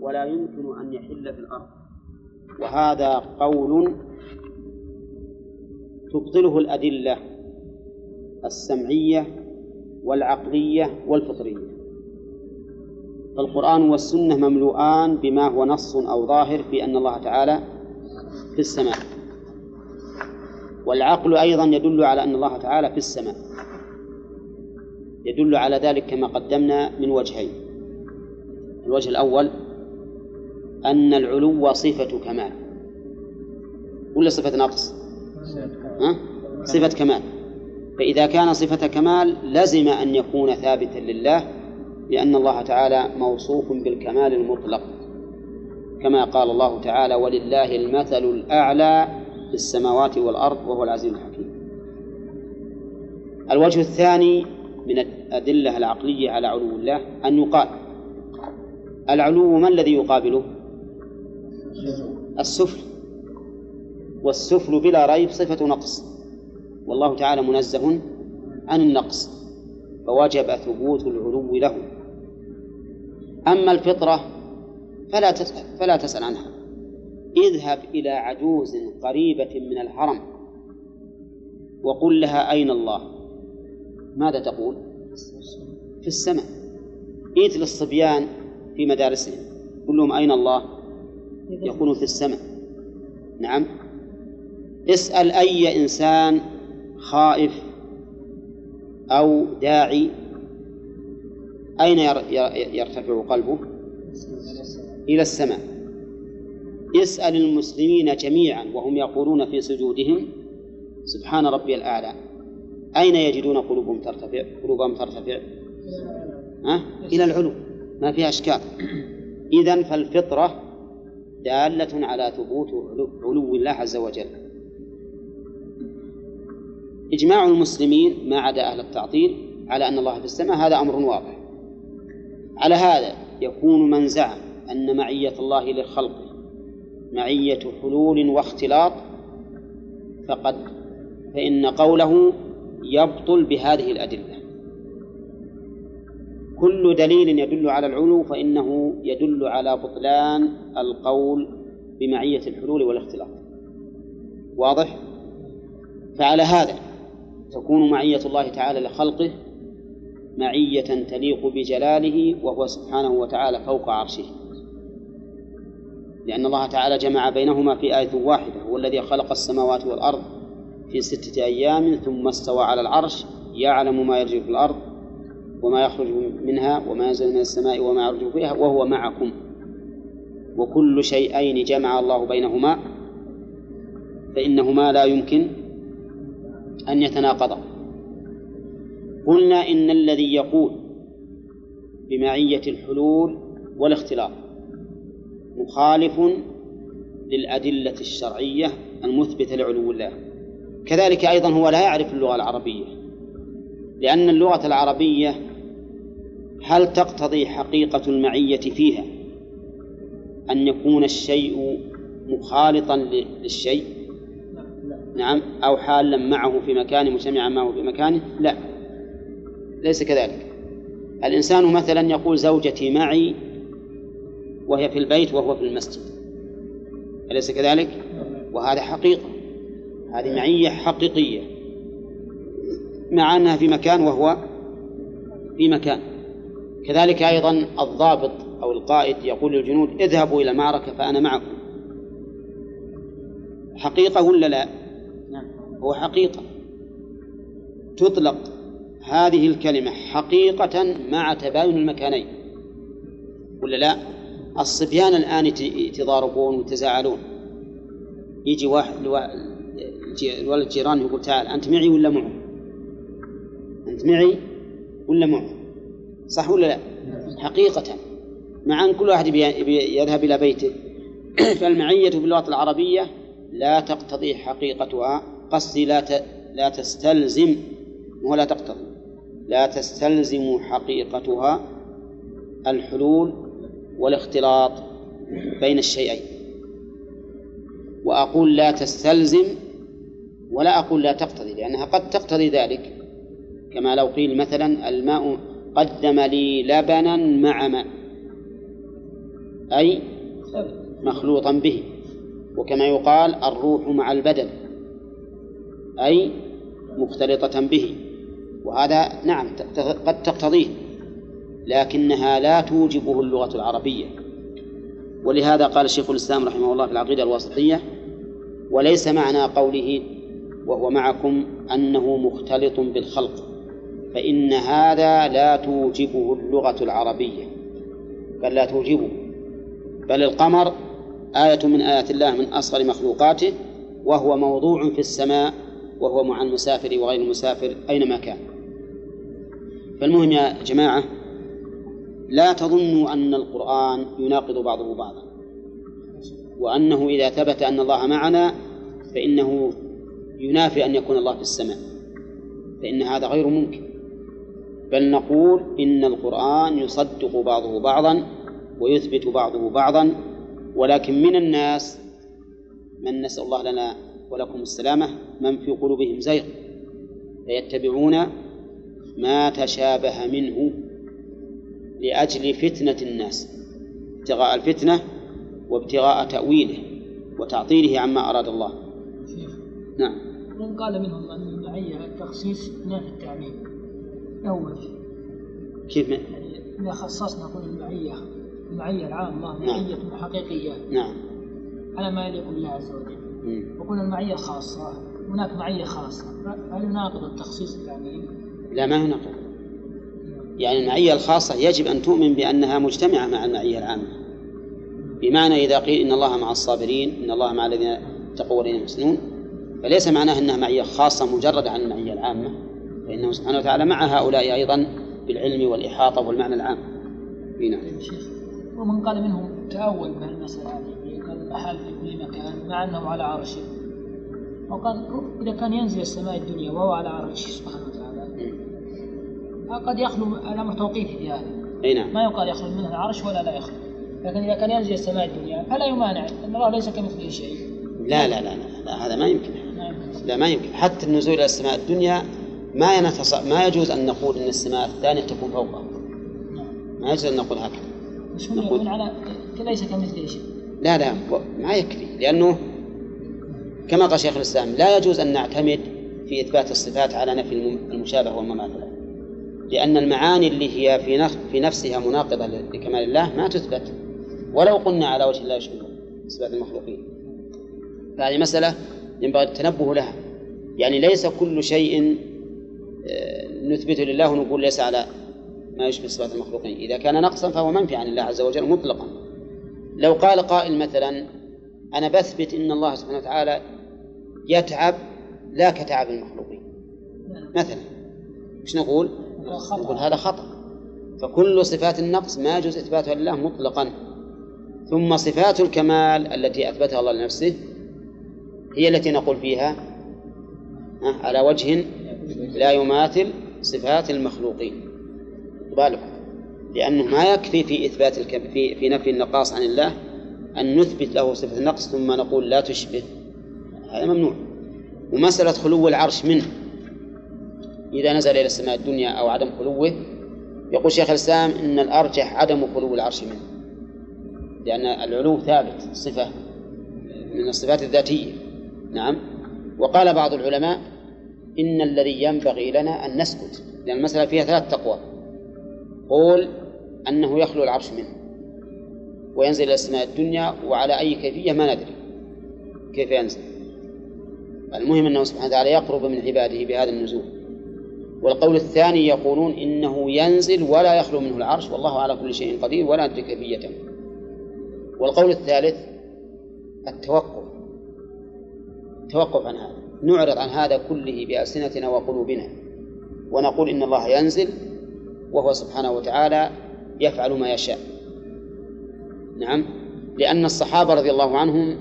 ولا يمكن أن يحل في الأرض. وهذا قول تبطله الأدلة السمعية والعقلية والفطرية. فالقرآن والسنة مملوءان بما هو نص أو ظاهر في أن الله تعالى في السماء. والعقل أيضا يدل على أن الله تعالى في السماء. يدل على ذلك كما قدمنا من وجهين. الوجه الأول أن العلو صفة كمال ولا صفة نقص؟ ها؟ صفة كمال فإذا كان صفة كمال لزم أن يكون ثابتا لله لأن الله تعالى موصوف بالكمال المطلق كما قال الله تعالى ولله المثل الأعلى في السماوات والأرض وهو العزيز الحكيم الوجه الثاني من الأدلة العقلية على علو الله أن يقال العلو ما الذي يقابله؟ السفل. والسفل بلا ريب صفة نقص. والله تعالى منزه عن النقص فوجب ثبوت العلو له. أما الفطرة فلا تسأل فلا تسأل عنها. اذهب إلى عجوز قريبة من الحرم وقل لها أين الله؟ ماذا تقول؟ في السماء. ائت للصبيان في مدارسهم. قل لهم أين الله؟ يقولون في السماء. نعم. اسأل أي إنسان خائف أو داعي. أين يرتفع قلبه؟ إلى السماء. اسأل المسلمين جميعا وهم يقولون في سجودهم سبحان ربي الأعلى. أين يجدون قلوبهم ترتفع؟ قلوبهم ترتفع. ها؟ إلى العلو. ما فيها أشكال. إذا فالفطرة دالة على ثبوت علو الله عز وجل. إجماع المسلمين ما عدا أهل التعطيل على أن الله في السماء هذا أمر واضح. على هذا يكون من زعم أن معية الله لخلقه معية حلول واختلاط فقد فإن قوله يبطل بهذه الأدلة. كل دليل يدل على العلو فإنه يدل على بطلان القول بمعية الحلول والاختلاط واضح؟ فعلى هذا تكون معية الله تعالى لخلقه معية تليق بجلاله وهو سبحانه وتعالى فوق عرشه لأن الله تعالى جمع بينهما في آية واحدة هو الذي خلق السماوات والأرض في ستة أيام ثم استوى على العرش يعلم ما يرجو في الأرض وما يخرج منها وما ينزل من السماء وما يرجو فيها وهو معكم. وكل شيئين جمع الله بينهما فإنهما لا يمكن أن يتناقضا. قلنا إن الذي يقول بمعية الحلول والاختلاط مخالف للأدلة الشرعية المثبتة لعلو الله. كذلك أيضا هو لا يعرف اللغة العربية لأن اللغة العربية هل تقتضي حقيقة المعية فيها أن يكون الشيء مخالطا للشيء؟ نعم. أو حالا معه في مكان مجتمعا معه في مكانه؟ لا. ليس كذلك. الإنسان مثلا يقول زوجتي معي وهي في البيت وهو في المسجد. أليس كذلك؟ وهذا حقيقة. هذه معية حقيقية. مع أنها في مكان وهو في مكان. كذلك أيضا الضابط أو القائد يقول للجنود اذهبوا إلى المعركة فأنا معكم حقيقة ولا لا؟ نعم هو حقيقة تطلق هذه الكلمة حقيقة مع تباين المكانين ولا لا؟ الصبيان الآن يتضاربون ويتزاعلون يجي واحد الولد جيران يقول تعال أنت معي ولا معه؟ أنت معي ولا معه؟ صح ولا لا؟ حقيقة. مع أن كل واحد يذهب إلى بيته. فالمعية باللغة العربية لا تقتضي حقيقتها. قصدي لا لا تستلزم ولا تقتضي لا تستلزم حقيقتها الحلول والاختلاط بين الشيئين. وأقول لا تستلزم ولا أقول لا تقتضي لأنها قد تقتضي ذلك. كما لو قيل مثلا الماء قدم لي لبنا مع ماء. أي مخلوطا به. وكما يقال الروح مع البدن. أي مختلطة به. وهذا نعم قد تقتضيه. لكنها لا توجبه اللغة العربية. ولهذا قال شيخ الإسلام رحمه الله في العقيدة الواسطية وليس معنى قوله وهو معكم أنه مختلط بالخلق. فإن هذا لا توجبه اللغة العربية. بل لا توجبه. بل القمر آية من آيات الله من أصغر مخلوقاته وهو موضوع في السماء وهو مع المسافر وغير المسافر أينما كان. فالمهم يا جماعة لا تظنوا أن القرآن يناقض بعضه بعضا. وأنه إذا ثبت أن الله معنا فإنه ينافي أن يكون الله في السماء. فإن هذا غير ممكن. بل نقول إن القرآن يصدق بعضه بعضا ويثبت بعضه بعضا ولكن من الناس من نسأل الله لنا ولكم السلامة من في قلوبهم زيغ فيتبعون ما تشابه منه لأجل فتنة الناس ابتغاء الفتنة وابتغاء تأويله وتعطيله عما أراد الله. نعم. من قال منهم أن المعية التخصيص نافي التعميم أول. كيف؟ من؟ يعني إذا خصصنا نقول المعية. المعية العامة نعم. معية حقيقية. نعم. على ما يليق بالله عز وجل. وقلنا المعية الخاصة هناك معية خاصة. هل يناقض التخصيص التعميم؟ لا ما يناقض يعني المعية الخاصة يجب أن تؤمن بأنها مجتمعة مع المعية العامة. بمعنى إذا قيل إن الله مع الصابرين إن الله مع الذين اتقوا والذين يحسنون فليس معناه أنها معية خاصة مجردة عن المعية العامة. فإنه سبحانه وتعالى مع هؤلاء أيضا بالعلم والإحاطة والمعنى العام. نعم. ومن قال منهم تأول بهالمسألة هذه قال الأحال في كل مكان مع أنه على عرشه وقال إذا كان ينزل السماء الدنيا وهو على عرشه سبحانه وتعالى. قد يخلو الأمر توقيفي في هذا. أي نعم. ما يقال يخلو منه العرش ولا لا يخلو. لكن إذا كان ينزل السماء الدنيا فلا يمانع أن الله ليس كمثله شيء. لا لا لا لا, لا هذا ما يمكن. لا ما يمكن. حتى النزول إلى السماء الدنيا ما ينتص... ما يجوز أن نقول أن السماء الثانية تكون فوقه ما يجوز أن نقول هكذا. نقول على ليس كمثله شيء. لا لا ما يكفي لأنه كما قال شيخ الإسلام لا يجوز أن نعتمد في إثبات الصفات على نفي المشابهة والمماثلة. لأن المعاني اللي هي في في نفسها مناقضة لكمال الله ما تثبت. ولو قلنا على وجه الله يشبه صفات المخلوقين. فهذه مسألة ينبغي التنبه لها. يعني ليس كل شيء نثبته لله ونقول ليس على ما يشبه صفات المخلوقين. إذا كان نقصا فهو منفي عن الله عز وجل مطلقا. لو قال قائل مثلا أنا بثبت إن الله سبحانه وتعالى يتعب لا كتعب المخلوقين. مثلا إيش نقول؟ نقول هذا خطأ. فكل صفات النقص ما يجوز إثباتها لله مطلقا. ثم صفات الكمال التي أثبتها الله لنفسه هي التي نقول فيها على وجه لا يماثل صفات المخلوقين. بالكم لأنه ما يكفي في إثبات الكم في في نفي النقاص عن الله أن نثبت له صفة النقص ثم نقول لا تشبه. هذا ممنوع. ومسألة خلو العرش منه. إذا نزل إلى السماء الدنيا أو عدم خلوه يقول شيخ الإسلام إن الأرجح عدم خلو العرش منه. لأن العلو ثابت صفة من الصفات الذاتية. نعم. وقال بعض العلماء إن الذي ينبغي لنا أن نسكت لأن المسألة فيها ثلاث تقوى. قول أنه يخلو العرش منه وينزل إلى السماء الدنيا وعلى أي كيفية ما ندري كيف ينزل. المهم أنه سبحانه وتعالى يقرب من عباده بهذا النزول. والقول الثاني يقولون إنه ينزل ولا يخلو منه العرش والله على كل شيء قدير ولا ندري كيفيته والقول الثالث التوقف التوقف عن هذا. نعرض عن هذا كله بألسنتنا وقلوبنا ونقول إن الله ينزل وهو سبحانه وتعالى يفعل ما يشاء. نعم لأن الصحابة رضي الله عنهم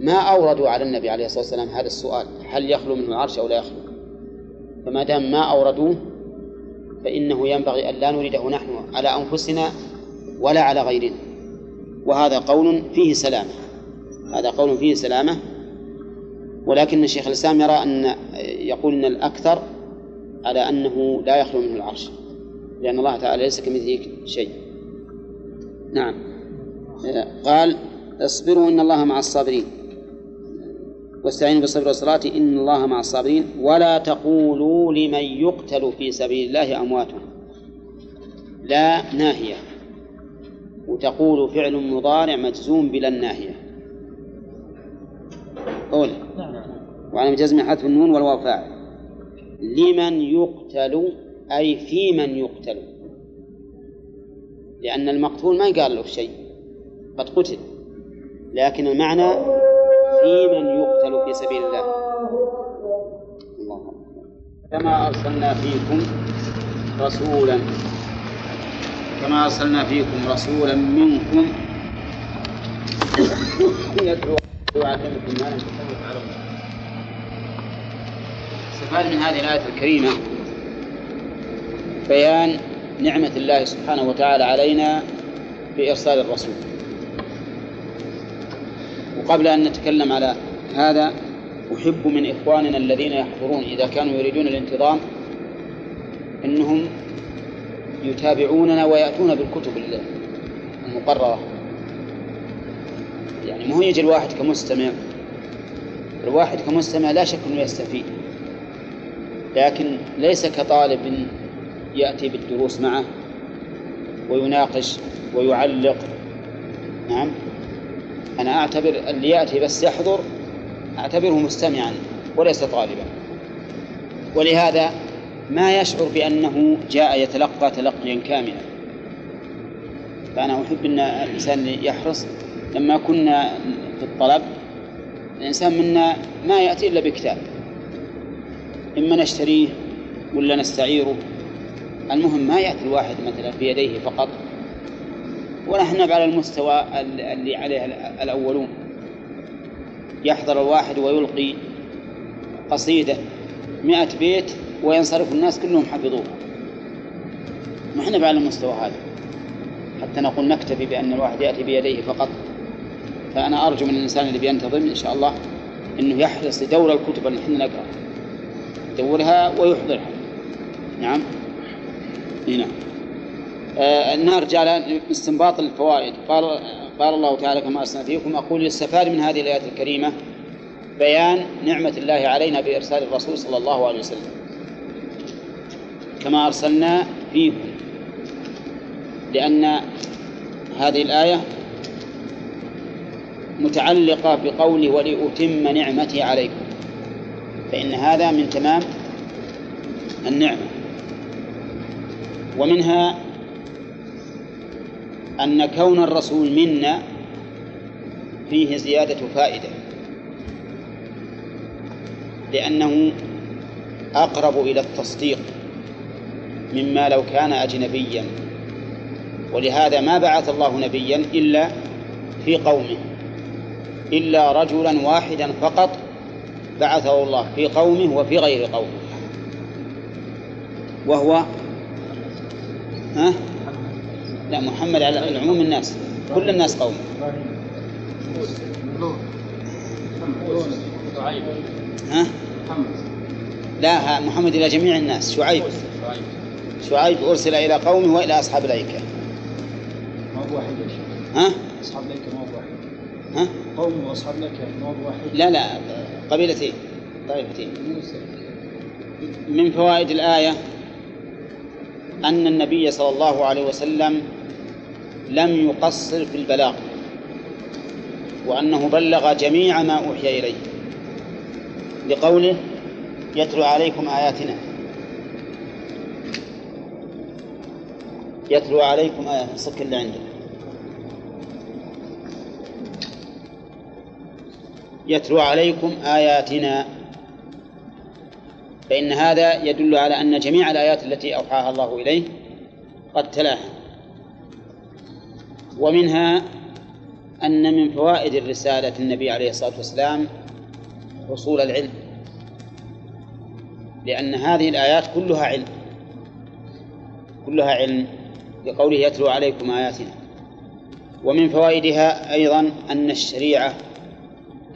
ما أوردوا على النبي عليه الصلاة والسلام هذا السؤال هل يخلو منه العرش أو لا يخلو؟ فما دام ما أوردوه فإنه ينبغي أن لا نريده نحن على أنفسنا ولا على غيرنا. وهذا قول فيه سلامة هذا قول فيه سلامة ولكن الشيخ الإسلام يرى أن يقول أن الأكثر على أنه لا يخلو منه العرش لأن الله تعالى ليس كمثله شيء. نعم. قال اصبروا إن الله مع الصابرين. واستعينوا بالصبر والصلاة إن الله مع الصابرين. ولا تقولوا لمن يقتل في سبيل الله أموات لا ناهية. وتقول فعل مضارع مجزوم بلا الناهية أولى وعلى جزم حذف النون والواو فاعل. لمن يقتل أي في من يقتل. لأن المقتول ما يقال له شيء قد قتل. لكن المعنى في من يقتل في سبيل الله. الله كما أرسلنا فيكم رسولا كما أرسلنا فيكم رسولا منكم. يتلو يعلمكم ما لم تكونوا تعلمون استفاد من هذه الآية الكريمة بيان نعمة الله سبحانه وتعالى علينا بإرسال الرسول. وقبل أن نتكلم على هذا أحب من إخواننا الذين يحضرون إذا كانوا يريدون الانتظام أنهم يتابعوننا ويأتون بالكتب المقررة. يعني مو يجي الواحد كمستمع الواحد كمستمع لا شك أنه يستفيد. لكن ليس كطالب يأتي بالدروس معه ويناقش ويعلق. نعم. أنا أعتبر اللي يأتي بس يحضر أعتبره مستمعا وليس طالبا. ولهذا ما يشعر بأنه جاء يتلقى تلقيا كاملا. فأنا أحب أن الإنسان يحرص. لما كنا في الطلب الإنسان منا ما يأتي إلا بكتاب. إما نشتريه ولا نستعيره. المهم ما يأتي الواحد مثلا بيديه فقط. ونحن على المستوى اللي عليه الأولون. يحضر الواحد ويلقي قصيدة مئة بيت وينصرف الناس كلهم حفظوها. نحن على المستوى هذا. حتى نقول نكتفي بأن الواحد يأتي بيديه فقط. فأنا أرجو من الإنسان اللي بينتظم إن شاء الله أنه يحرص لدور الكتب اللي إحنا نقرأ يدورها ويحضرها. نعم. هنا آه نرجع لاستنباط الفوائد. قال قال الله تعالى كما أرسلنا فيكم أقول يستفاد من هذه الآيات الكريمة بيان نعمة الله علينا بإرسال الرسول صلى الله عليه وسلم. كما أرسلنا فيكم. لأن هذه الآية متعلقة بقوله ولأتم نعمتي عليكم. فإن هذا من تمام النعمة. ومنها أن كون الرسول منا فيه زيادة فائدة لأنه أقرب إلى التصديق مما لو كان أجنبيا. ولهذا ما بعث الله نبيا إلا في قومه إلا رجلا واحدا فقط بعثه الله في قومه وفي غير قومه وهو ها؟ لا محمد على العموم الناس. كل الناس قوم. ها؟ لا محمد إلى جميع الناس. شعيب. شعيب أرسل إلى قومه وإلى أصحاب الأيكة. ما هو واحد ها؟ أصحاب الأيكة ما هو واحد. ها؟ قوم وأصحاب الأيكة ما هو واحد. لا لا. قبيلتين طائفتين من فوائد الآية أن النبي صلى الله عليه وسلم لم يقصر في البلاغ وأنه بلغ جميع ما أوحي إليه لقوله يتلو عليكم آياتنا. يتلو عليكم آيات الصك اللي عندك يتلو عليكم آياتنا. فإن هذا يدل على أن جميع الآيات التي أوحاها الله إليه قد تلاها. ومنها أن من فوائد الرسالة النبي عليه الصلاة والسلام حصول العلم لأن هذه الآيات كلها علم. كلها علم لقوله يتلو عليكم آياتنا. ومن فوائدها أيضا أن الشريعة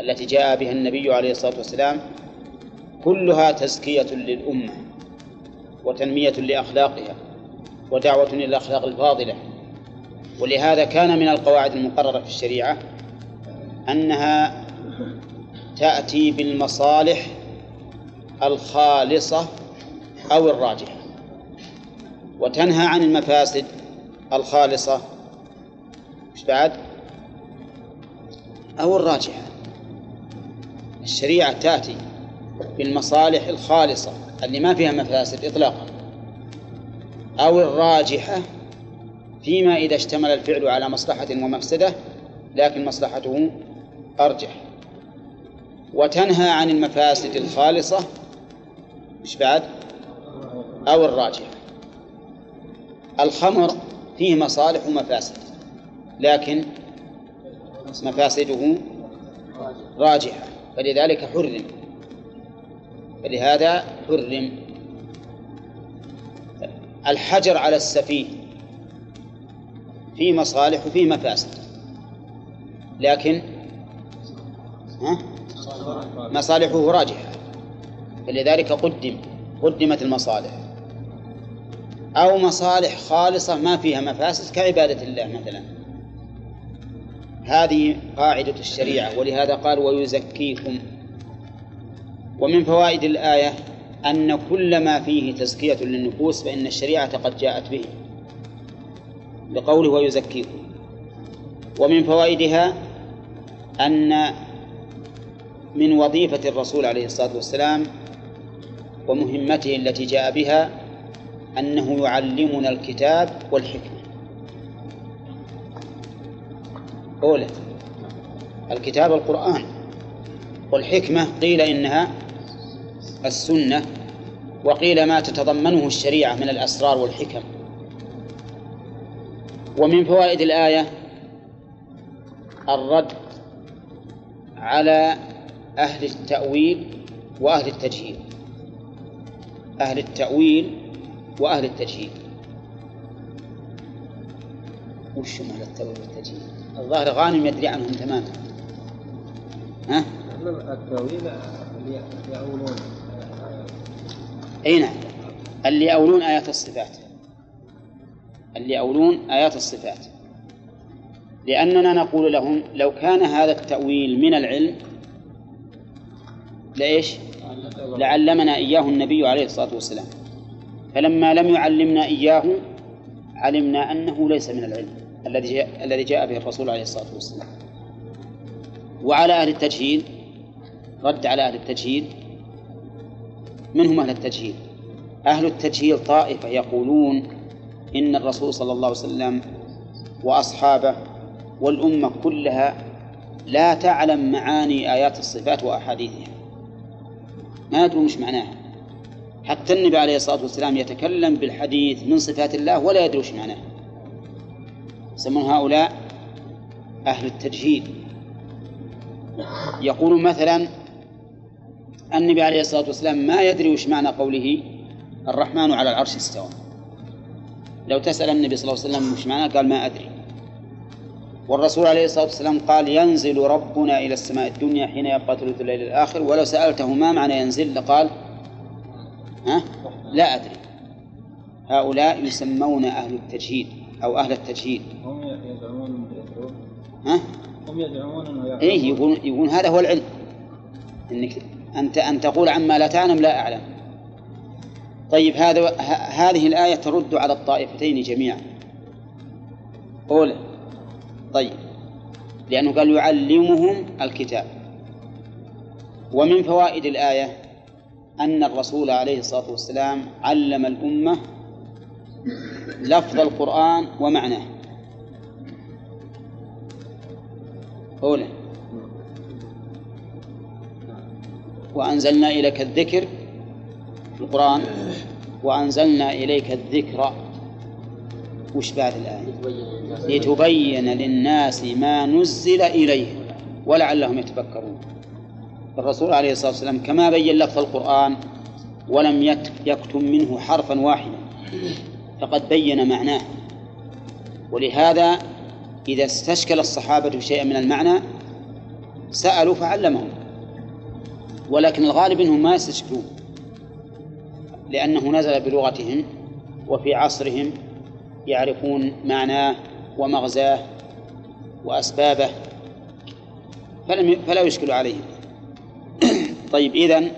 التي جاء بها النبي عليه الصلاة والسلام كلها تزكية للأمة وتنمية لأخلاقها ودعوة إلى الأخلاق الفاضلة. ولهذا كان من القواعد المقررة في الشريعة أنها تأتي بالمصالح الخالصة أو الراجحة وتنهى عن المفاسد الخالصة مش بعد؟ أو الراجحة. الشريعة تأتي بالمصالح الخالصة اللي ما فيها مفاسد إطلاقا أو الراجحة فيما إذا اشتمل الفعل على مصلحة ومفسدة لكن مصلحته أرجح. وتنهى عن المفاسد الخالصة مش بعد؟ أو الراجحة. الخمر فيه مصالح ومفاسد لكن مفاسده راجحة. فلذلك حرم. فلهذا حرم. الحجر على السفيه فيه مصالح وفيه مفاسد. لكن ها؟ مصالحه راجحة. فلذلك قدم قدمت المصالح. أو مصالح خالصة ما فيها مفاسد كعبادة الله مثلا. هذه قاعدة الشريعة ولهذا قال ويزكيكم. ومن فوائد الآية أن كل ما فيه تزكية للنفوس فإن الشريعة قد جاءت به بقوله ويزكيكم. ومن فوائدها أن من وظيفة الرسول عليه الصلاة والسلام ومهمته التي جاء بها أنه يعلمنا الكتاب والحكمة. أولى الكتاب القرآن والحكمة قيل إنها السنة وقيل ما تتضمنه الشريعة من الأسرار والحكم. ومن فوائد الآية الرد على أهل التأويل وأهل التجهيل. أهل التأويل وأهل التجهيل. وش أهل التأويل والتجهيل؟ الظاهر غانم يدري عنهم تماما. ها؟ التأويل يأولون. أي نعم. اللي يأولون آيات الصفات. اللي يأولون آيات الصفات. لأننا نقول لهم لو كان هذا التأويل من العلم لإيش؟ لعلمنا إياه النبي عليه الصلاة والسلام. فلما لم يعلمنا إياه علمنا أنه ليس من العلم. الذي جاء الذي جاء به الرسول عليه الصلاة والسلام. وعلى أهل التجهيل رد على أهل التجهيل. من هم أهل التجهيل. أهل التجهيل طائفة يقولون إن الرسول صلى الله عليه وسلم وأصحابه والأمة كلها لا تعلم معاني آيات الصفات وأحاديثها. ما يدرون مش معناها. حتى النبي عليه الصلاة والسلام يتكلم بالحديث من صفات الله ولا يدري وش معناه يسمون هؤلاء أهل التجهيل. يقول مثلا النبي عليه الصلاة والسلام ما يدري وش معنى قوله الرحمن على العرش استوى. لو تسأل النبي صلى الله عليه وسلم وش معناه قال ما أدري. والرسول عليه الصلاة والسلام قال ينزل ربنا إلى السماء الدنيا حين يبقى ثلث الليل الآخر ولو سألته ما معنى ينزل لقال ها؟ لا أدري. هؤلاء يسمون أهل التجهيد أو أهل التجهيد هم يدعون ها؟ هم يعلمون؟ إيه يقول يقول هذا هو العلم. إنك أنت أن تقول عما لا تعلم لا أعلم. طيب هذا هذه الآية ترد على الطائفتين جميعا. أولى. طيب. لأنه قال يعلمهم الكتاب. ومن فوائد الآية أن الرسول عليه الصلاة والسلام علم الأمة لفظ القرآن ومعناه. أولى وأنزلنا إليك الذكر في القرآن. وأنزلنا إليك الذكر. وش بعد الآية؟ لتبين للناس ما نزل إليهم ولعلهم يتفكرون. الرسول عليه الصلاة والسلام كما بين لفظ القرآن ولم يكتم منه حرفا واحدا. فقد بين معناه. ولهذا إذا استشكل الصحابة شيئا من المعنى سألوا فعلمهم. ولكن الغالب انهم ما يستشكلون لأنه نزل بلغتهم وفي عصرهم يعرفون معناه ومغزاه وأسبابه فلم فلا يشكل عليهم. طيب إذن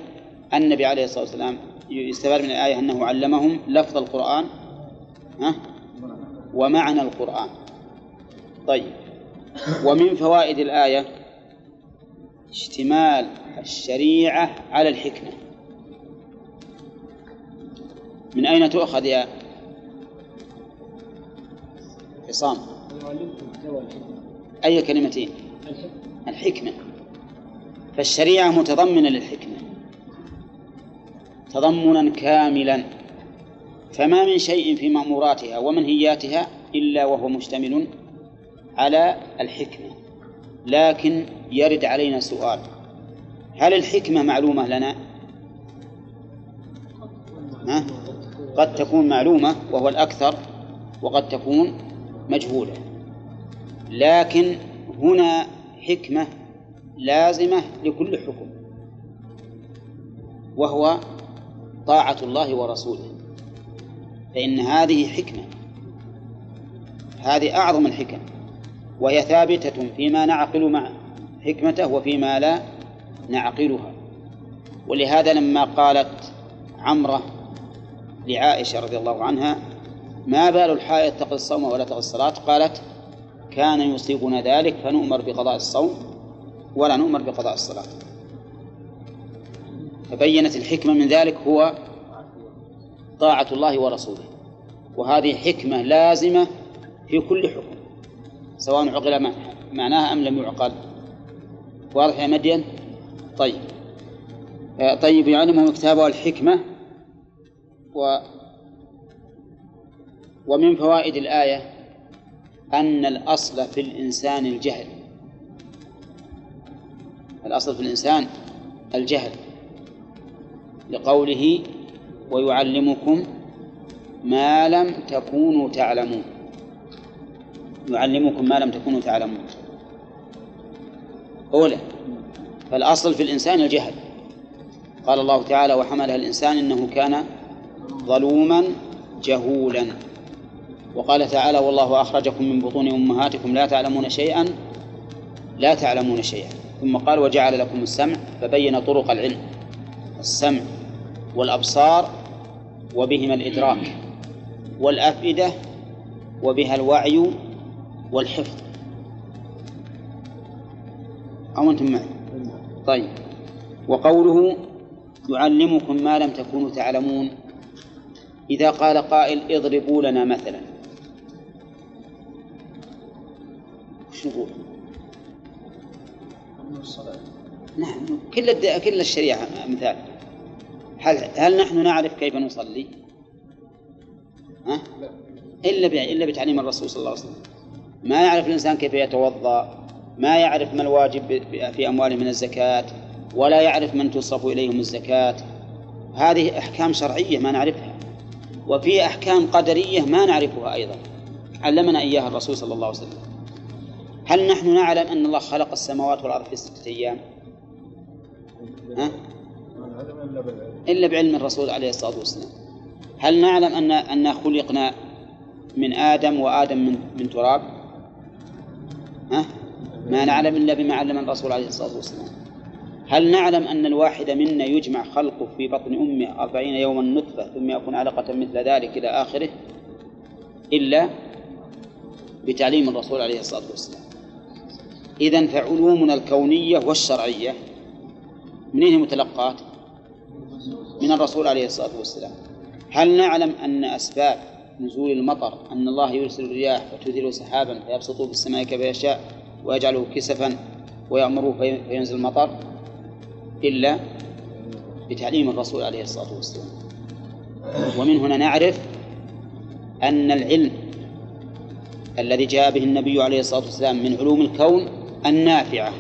النبي عليه الصلاة والسلام يستفاد من الآية أنه علمهم لفظ القرآن ها؟ ومعنى القرآن. طيب. ومن فوائد الآية اشتمال الشريعة على الحكمة. من أين تؤخذ يا عصام؟ أي كلمتين الحكمة. فالشريعة متضمنة للحكمة. تضمنا كاملا. فما من شيء في مأموراتها ومنهياتها إلا وهو مشتمل على الحكمة لكن يرد علينا سؤال هل الحكمة معلومة لنا؟ ها؟ قد تكون معلومة وهو الأكثر وقد تكون مجهولة لكن هنا حكمة لازمة لكل حكم وهو طاعة الله ورسوله فإن هذه حكمة. هذه أعظم الحكم. وهي ثابتة فيما نعقل مع حكمته وفيما لا نعقلها. ولهذا لما قالت عمرة لعائشة رضي الله عنها ما بال الحائض تقضي الصوم ولا تقضي الصلاة؟ قالت كان يصيبنا ذلك فنؤمر بقضاء الصوم ولا نؤمر بقضاء الصلاة. فبينت الحكمة من ذلك هو طاعة الله ورسوله. وهذه حكمة لازمة في كل حكم سواء عقل معناها أم لم يعقل. واضح يا مدين؟ طيب. آه، طيب يعلمهم كتابه الحكمة و ومن فوائد الآية أن الأصل في الإنسان الجهل. الأصل في الإنسان الجهل لقوله ويعلمكم ما لم تكونوا تعلمون. يعلمكم ما لم تكونوا تعلمون. أولى فالأصل في الإنسان الجهل. قال الله تعالى وحملها الإنسان إنه كان ظلوما جهولا. وقال تعالى والله أخرجكم من بطون أمهاتكم لا تعلمون شيئا لا تعلمون شيئا. ثم قال وجعل لكم السمع فبين طرق العلم. السمع والأبصار وبهما الإدراك والأفئدة وبها الوعي والحفظ. أو أنتم معي؟ طيب. وقوله يعلمكم ما لم تكونوا تعلمون. إذا قال قائل اضربوا لنا مثلا. وش نقول؟ نعم كل كل الشريعة مثال. هل هل نحن نعرف كيف نصلي؟ ها؟ إلا إلا بتعليم الرسول صلى الله عليه وسلم ما يعرف الإنسان كيف يتوضأ ما يعرف ما الواجب في أمواله من الزكاة ولا يعرف من تصرف إليهم الزكاة هذه أحكام شرعية ما نعرفها وفي أحكام قدرية ما نعرفها أيضا علمنا إياها الرسول صلى الله عليه وسلم هل نحن نعلم أن الله خلق السماوات والأرض في ستة أيام ها؟ إلا بعلم الرسول عليه الصلاة والسلام. هل نعلم أن أن خلقنا من آدم وآدم من من تراب؟ ها؟ ما نعلم إلا بما علم الرسول عليه الصلاة والسلام. هل نعلم أن الواحد منا يجمع خلقه في بطن أمه أربعين يوما نطفة ثم يكون علقة مثل ذلك إلى آخره؟ إلا بتعليم الرسول عليه الصلاة والسلام. إذا فعلومنا الكونية والشرعية منين متلقات؟ من الرسول عليه الصلاة والسلام. هل نعلم أن أسباب نزول المطر أن الله يرسل الرياح فتثير سحابا فيبسط في السماء كيف يشاء ويجعله كسفا ويأمره فينزل المطر؟ إلا بتعليم الرسول عليه الصلاة والسلام. ومن هنا نعرف أن العلم الذي جاء به النبي عليه الصلاة والسلام من علوم الكون النافعة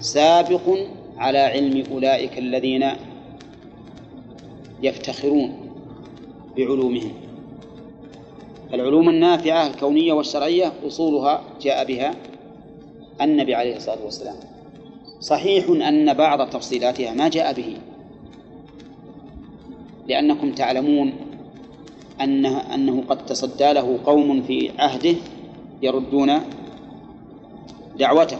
سابق على علم أولئك الذين يفتخرون بعلومهم. العلوم النافعة الكونية والشرعية أصولها جاء بها النبي عليه الصلاة والسلام. صحيح أن بعض تفصيلاتها ما جاء به لأنكم تعلمون أنه, أنه قد تصدى له قوم في عهده يردون دعوته.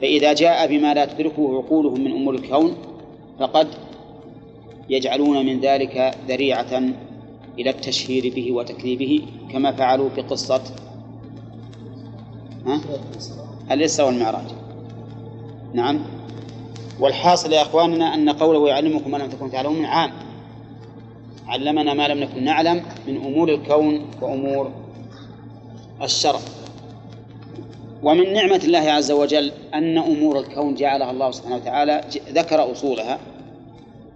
فإذا جاء بما لا تدركه عقولهم من أمور الكون فقد يجعلون من ذلك ذريعة إلى التشهير به وتكذيبه كما فعلوا في قصة؟ الإسراء والمعراج. نعم. والحاصل يا أخواننا أن قوله يعلمكم ما لم تكونوا تعلمون عام. علمنا ما لم نكن نعلم من أمور الكون وأمور الشرع. ومن نعمة الله عز وجل أن أمور الكون جعلها الله سبحانه وتعالى ذكر أصولها.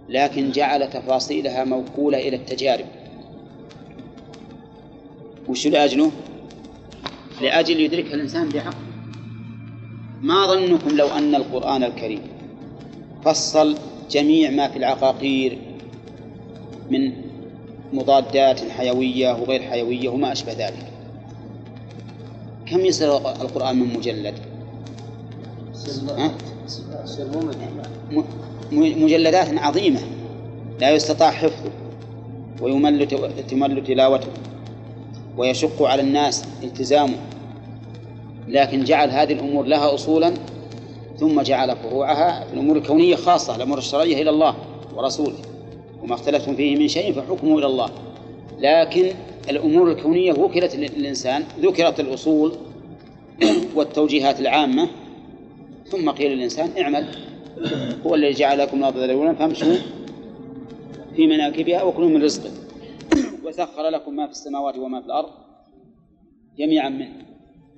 لكن جعل تفاصيلها موكولة إلى التجارب. وش لأجله؟ لأجل يدركها الإنسان بحق. ما ظنكم لو أن القرآن الكريم فصل جميع ما في العقاقير من مضادات حيوية وغير حيوية وما أشبه ذلك. كم يصير القرآن من مجلد؟ مجلدات عظيمة. لا يستطاع حفظه ويمل تمل تلاوته ويشق على الناس التزامه. لكن جعل هذه الأمور لها أصولا ثم جعل فروعها في الأمور الكونية خاصة الأمور الشرعية إلى الله ورسوله وما اختلفتم فيه من شيء فحكمه إلى الله. لكن الأمور الكونية وكلت للإنسان ذكرت الأصول والتوجيهات العامة ثم قيل للإنسان اعمل. هو الذي جعل لكم الأرض ذلولا فامشوا في مناكبها وكلوا من رزقه وسخر لكم ما في السماوات وما في الأرض جميعا منه.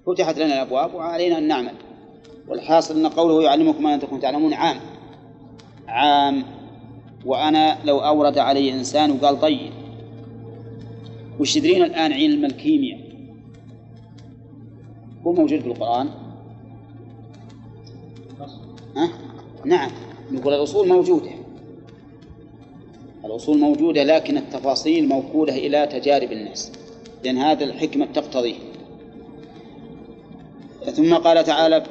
فتحت لنا الأبواب وعلينا أن نعمل. والحاصل أن قوله يعلمكم ما لم تكونوا تعلمون عام. عام. وأنا لو أورد علي إنسان وقال طيب. وش تدرين الآن علم الكيمياء؟ هو موجود في القرآن. ها؟ نعم. نقول الأصول موجودة. الأصول موجودة لكن التفاصيل موكولة إلى تجارب الناس. لأن هذا الحكمة تقتضيه ثم قال تعالى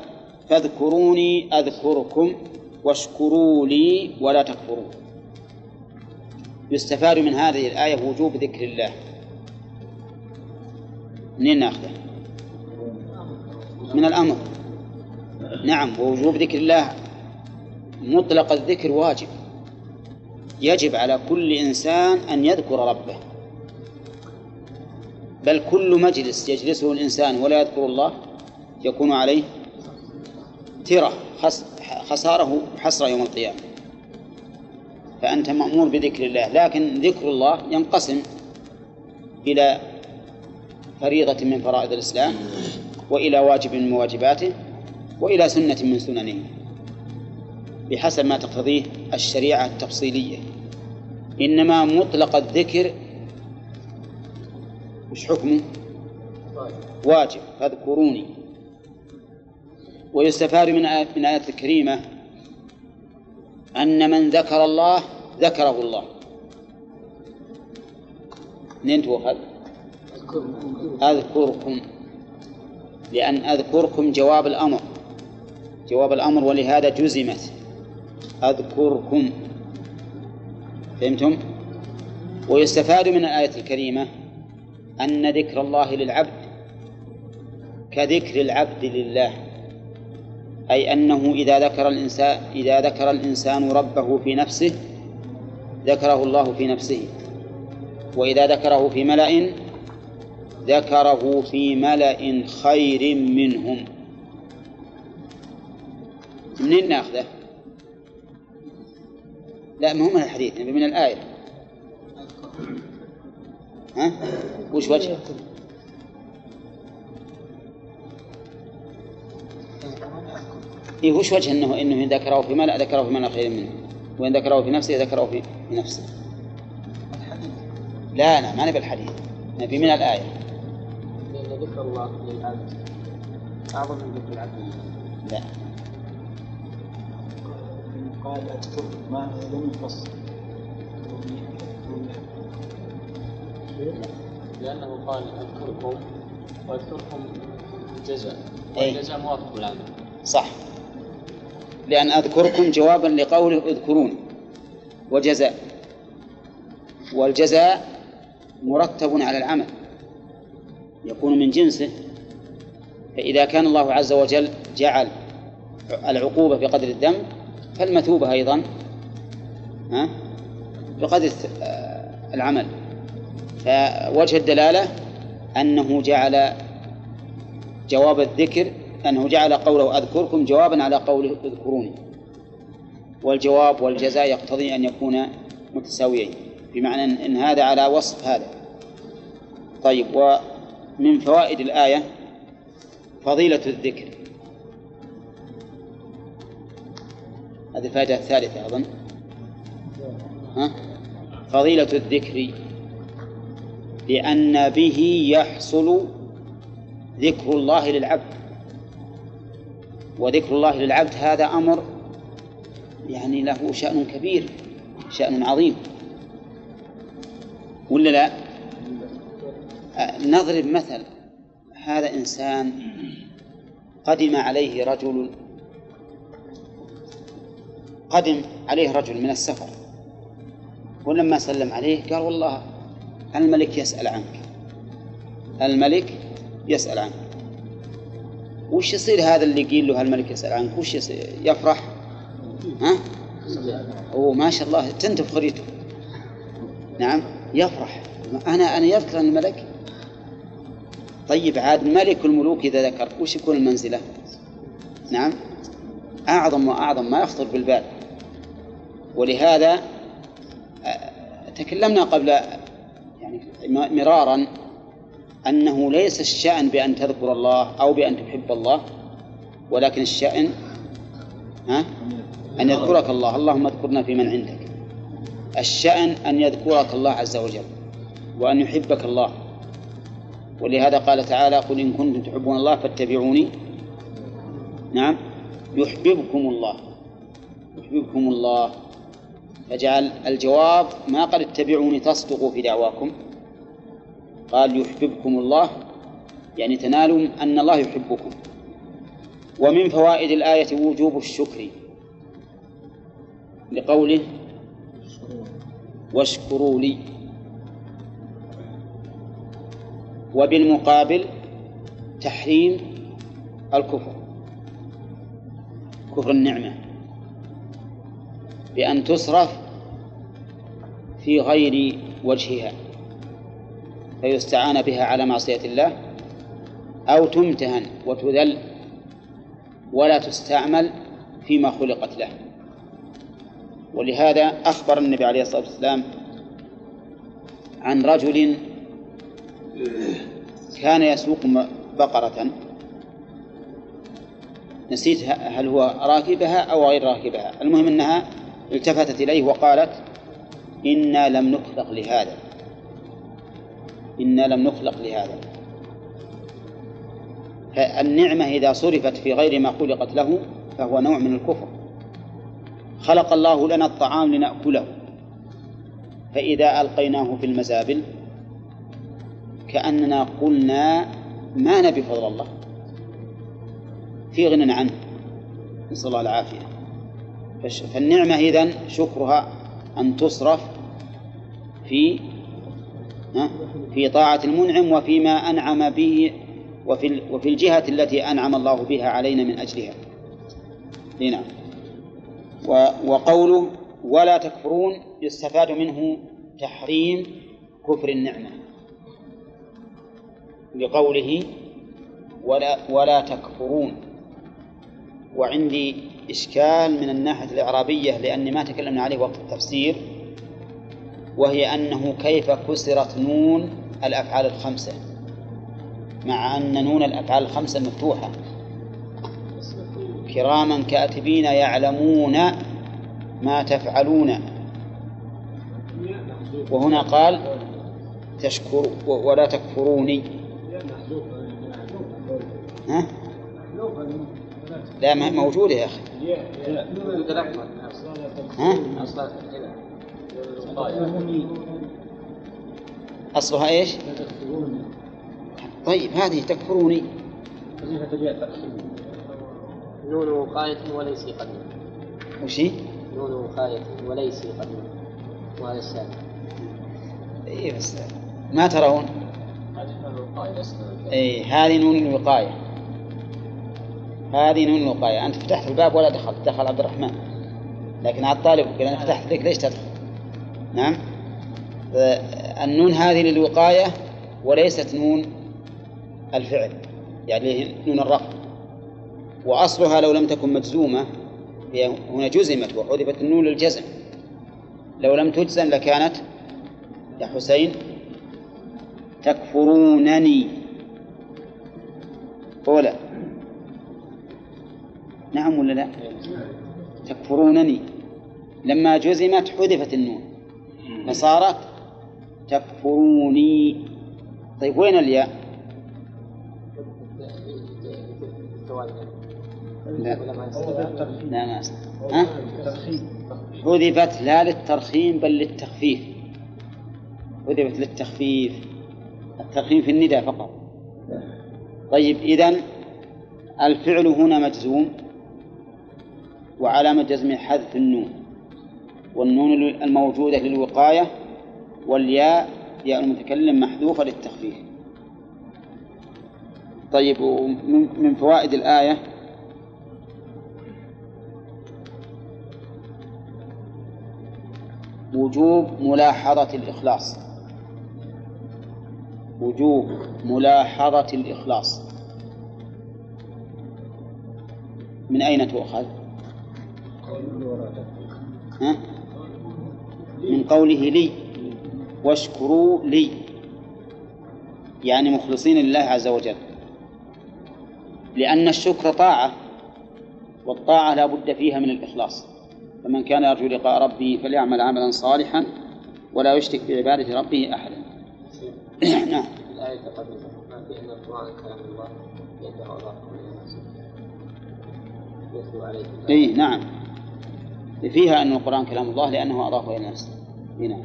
فاذكروني أذكركم واشكروا لي ولا تكفرون. يستفاد من هذه الآية وجوب ذكر الله. منين ناخذه؟ من الأمر. نعم ووجوب ذكر الله مطلق الذكر واجب. يجب على كل إنسان أن يذكر ربه. بل كل مجلس يجلسه الإنسان ولا يذكر الله يكون عليه ترة خسارة حسرة يوم القيامة. فأنت مأمور بذكر الله لكن ذكر الله ينقسم إلى فريضة من فرائض الإسلام وإلى واجب من واجباته. وإلى سنة من سننه بحسب ما تقتضيه الشريعة التفصيلية. إنما مطلق الذكر وش حكمه؟ واجب فاذكروني. ويستفاد من آية من آية الكريمة أن من ذكر الله ذكره الله. منين تؤخذ؟ أذكركم لأن أذكركم جواب الأمر. جواب الأمر ولهذا جزمت. أذكركم. فهمتم؟ ويستفاد من الآية الكريمة أن ذكر الله للعبد كذكر العبد لله. أي أنه إذا ذكر الإنسان إذا ذكر الإنسان ربه في نفسه ذكره الله في نفسه. وإذا ذكره في ملأ ذكره في ملأ خير منهم. منين ناخذه؟ لا ما هو من الحديث من الآية. ها؟ وش وجه؟ إيه وش وجه أنه إنه إن ذكره في ملأ ذكره في ملأ خير منه؟ وإن ذكره في نفسه ذكره في, في نفسه. لا لا ما نبي الحديث نبي من الآية. لأن ذكر الله للعبد. أعظم من ذكر العبد. لا. قال اذكر ما لم يفصل. لأنه قال أذكركم وأذكركم جزاء. أي. والجزاء موافق بالعمل صح. لأن أذكركم جوابا لقوله اذكرون. وجزاء. والجزاء مرتب على العمل. يكون من جنسه. فإذا كان الله عز وجل جعل العقوبة بقدر الذنب فالمثوبة أيضا ها؟ بقدر العمل. فوجه الدلالة أنه جعل جواب الذكر أنه جعل قوله أذكركم جوابا على قوله اذكروني. والجواب والجزاء يقتضي أن يكون متساويين بمعنى أن هذا على وصف هذا. طيب ومن فوائد الآية فضيلة الذكر. هذه الفائدة الثالثة أظن ها؟ فضيلة الذكر لأن به يحصل ذكر الله للعبد وذكر الله للعبد هذا أمر يعني له شأن كبير شأن عظيم ولا لا؟ نضرب مثل هذا إنسان قدم عليه رجل قدم عليه رجل من السفر. ولما سلم عليه قال والله الملك يسأل عنك. الملك يسأل عنك. وش يصير هذا اللي يقول له الملك يسأل عنك؟ وش يصير يفرح؟ ها؟ هو ما شاء الله تنتف خريته نعم يفرح. أنا أنا يذكر الملك طيب عاد ملك الملوك إذا ذكر وش يكون المنزلة؟ نعم أعظم وأعظم ما يخطر بالبال. ولهذا تكلمنا قبل يعني مرارا أنه ليس الشأن بأن تذكر الله أو بأن تحب الله ولكن الشأن ها؟ أن يذكرك الله. اللهم اذكرنا في من عندك. الشأن أن يذكرك الله عز وجل وأن يحبك الله. ولهذا قال تعالى قل إن كنتم تحبون الله فاتبعوني. نعم. يحببكم الله. يحببكم الله. فجعل الجواب ما قال اتبعوني تصدقوا في دعواكم. قال يحببكم الله يعني تنالوا أن الله يحبكم. ومن فوائد الآية وجوب الشكر. لقوله واشكروا لي. وبالمقابل تحريم الكفر كفر النعمة. بأن تصرف في غير وجهها فيستعان بها على معصية الله أو تمتهن وتذل ولا تستعمل فيما خلقت له. ولهذا أخبر النبي عليه الصلاة والسلام عن رجل كان يسوق بقرة. نسيت هل هو راكبها أو غير راكبها. المهم أنها التفتت إليه وقالت إنا لم نخلق لهذا. إنا لم نخلق لهذا. فالنعمة إذا صرفت في غير ما خلقت له فهو نوع من الكفر. خلق الله لنا الطعام لنأكله. فإذا ألقيناه في المزابل كأننا قلنا ما نبي فضل الله. في غنى عنه. نسأل الله العافية. فالنعمة إذن شكرها أن تصرف في في طاعة المنعم وفيما أنعم به وفي وفي الجهة التي أنعم الله بها علينا من أجلها. نعم. وقوله ولا تكفرون يستفاد منه تحريم كفر النعمة لقوله ولا ولا تكفرون وعندي إشكال من الناحية الإعرابية لأني ما تكلمنا عليه وقت التفسير وهي أنه كيف كسرت نون الأفعال الخمسة مع أن نون الأفعال الخمسة مفتوحة. كراما كاتبين يعلمون ما تفعلون. وهنا قال تشكر ولا تكفروني. ها؟ لا موجودة يا أخي ها؟ أصلها إيش؟ طيب هذه تكفروني نون وقاية وليس قديم وش هي؟ نون وقاية وليس قديم وهذا السابق إيه بس ما ترون؟ إيه هذه نون الوقاية هذه نون الوقاية. أنت فتحت الباب ولا دخلت دخل عبد الرحمن. لكن على الطالب قال أنا فتحت لك ليش تدخل؟ نعم؟ النون هذه للوقاية وليست نون الفعل يعني نون الرفع وأصلها لو لم تكن مجزومة هي هنا جزمت وحذفت النون للجزم. لو لم تجزم لكانت يا حسين تكفرونني. أولى نعم ولا لا؟ تكفرونني. لما جزمت حذفت النون. فصارت تكفروني. طيب وين الياء؟ لا. لا ما ها؟ حذفت لا للترخيم بل للتخفيف. حذفت للتخفيف. الترخيم في النداء فقط. طيب إذن الفعل هنا مجزوم. وعلامة جزمه حذف النون. والنون الموجودة للوقاية والياء ياء المتكلم محذوفة للتخفيف. طيب من فوائد الآية؟ وجوب ملاحظة الإخلاص. وجوب ملاحظة الإخلاص. من أين تؤخذ؟ ها؟ من قوله لي واشكروا لي. يعني مخلصين لله عز وجل. لأن الشكر طاعة والطاعة لا بد فيها من الإخلاص. فمن كان يرجو لقاء ربه فليعمل عملا صالحا ولا يشرك بعبادة ربه أحدا. نعم. الآية تقدم ما في أن القرآن كلام الله يدعو الله عليه نعم. فيها أن القرآن كلام الله لأنه أضافه إلى نفسه. نعم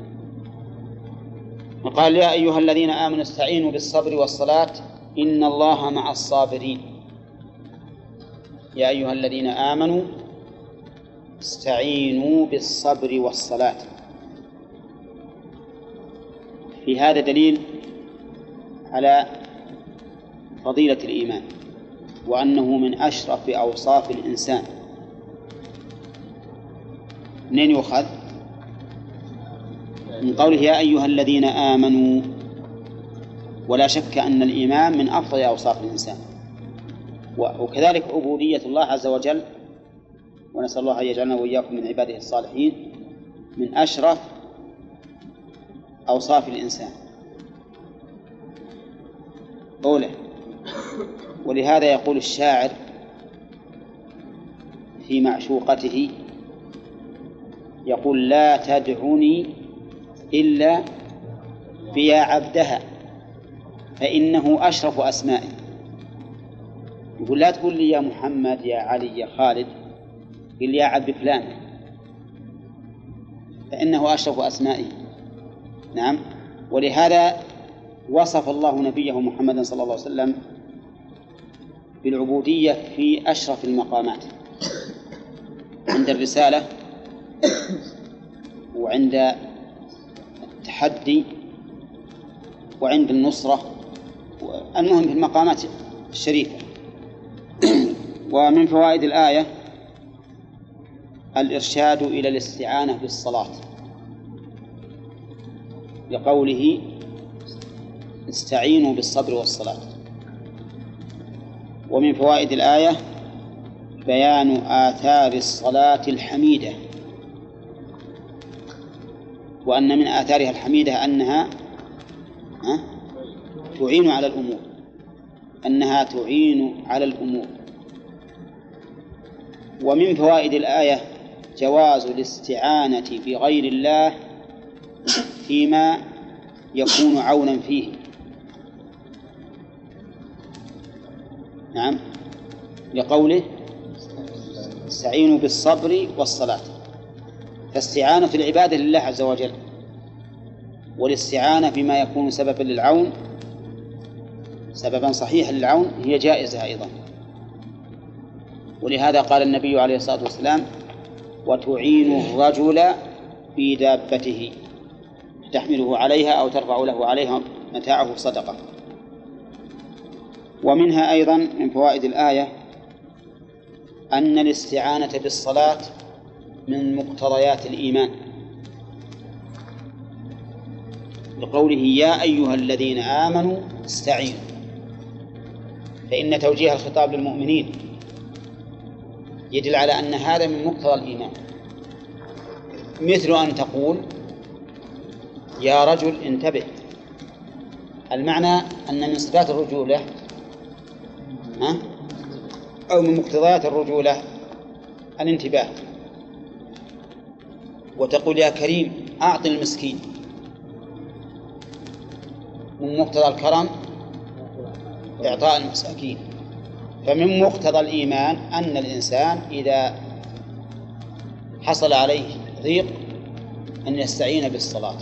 وقال يا أيها الذين آمنوا استعينوا بالصبر والصلاة إن الله مع الصابرين. يا أيها الذين آمنوا استعينوا بالصبر والصلاة. في هذا دليل على فضيلة الإيمان وأنه من أشرف أوصاف الإنسان. منين يؤخذ؟ من قوله يا أيها الذين آمنوا ولا شك أن الإيمان من أفضل أوصاف الإنسان وكذلك عبودية الله عز وجل ونسأل الله أن يجعلنا وإياكم من عباده الصالحين من أشرف أوصاف الإنسان أولى ولهذا يقول الشاعر في معشوقته يقول لا تدعني إلا بيا عبدها فإنه أشرف أسمائي. يقول لا تقول لي يا محمد يا علي يا خالد قل يا عبد فلان. فإنه أشرف أسمائه نعم. ولهذا وصف الله نبيه محمدا صلى الله عليه وسلم بالعبودية في أشرف المقامات. عند الرسالة وعند التحدي وعند النصرة المهم في المقامات الشريفة. ومن فوائد الآية الإرشاد إلى الاستعانة بالصلاة. لقوله استعينوا بالصبر والصلاة. ومن فوائد الآية بيان آثار الصلاة الحميدة. وأن من آثارها الحميدة أنها تعين على الأمور. أنها تعين على الأمور. ومن فوائد الآية جواز الاستعانة بغير الله فيما يكون عونا فيه. نعم. لقوله استعينوا بالصبر والصلاة. فاستعانة العبادة لله عز وجل والاستعانة بما يكون سببا للعون سببا صحيحا للعون هي جائزة أيضا. ولهذا قال النبي عليه الصلاة والسلام وتعين الرجل في دابته تحمله عليها أو ترفع له عليها متاعه صدقة. ومنها أيضا من فوائد الآية أن الاستعانة بالصلاة من مقتضيات الإيمان. لقوله يا أيها الذين آمنوا استعينوا. فإن توجيه الخطاب للمؤمنين يدل على أن هذا من مقتضى الإيمان. مثل أن تقول يا رجل انتبه. المعنى أن من صفات الرجولة ها؟ أو من مقتضيات الرجولة الانتباه. وتقول يا كريم أعط المسكين. من مقتضى الكرم إعطاء المساكين. فمن مقتضى الإيمان أن الإنسان إذا حصل عليه ضيق أن يستعين بالصلاة.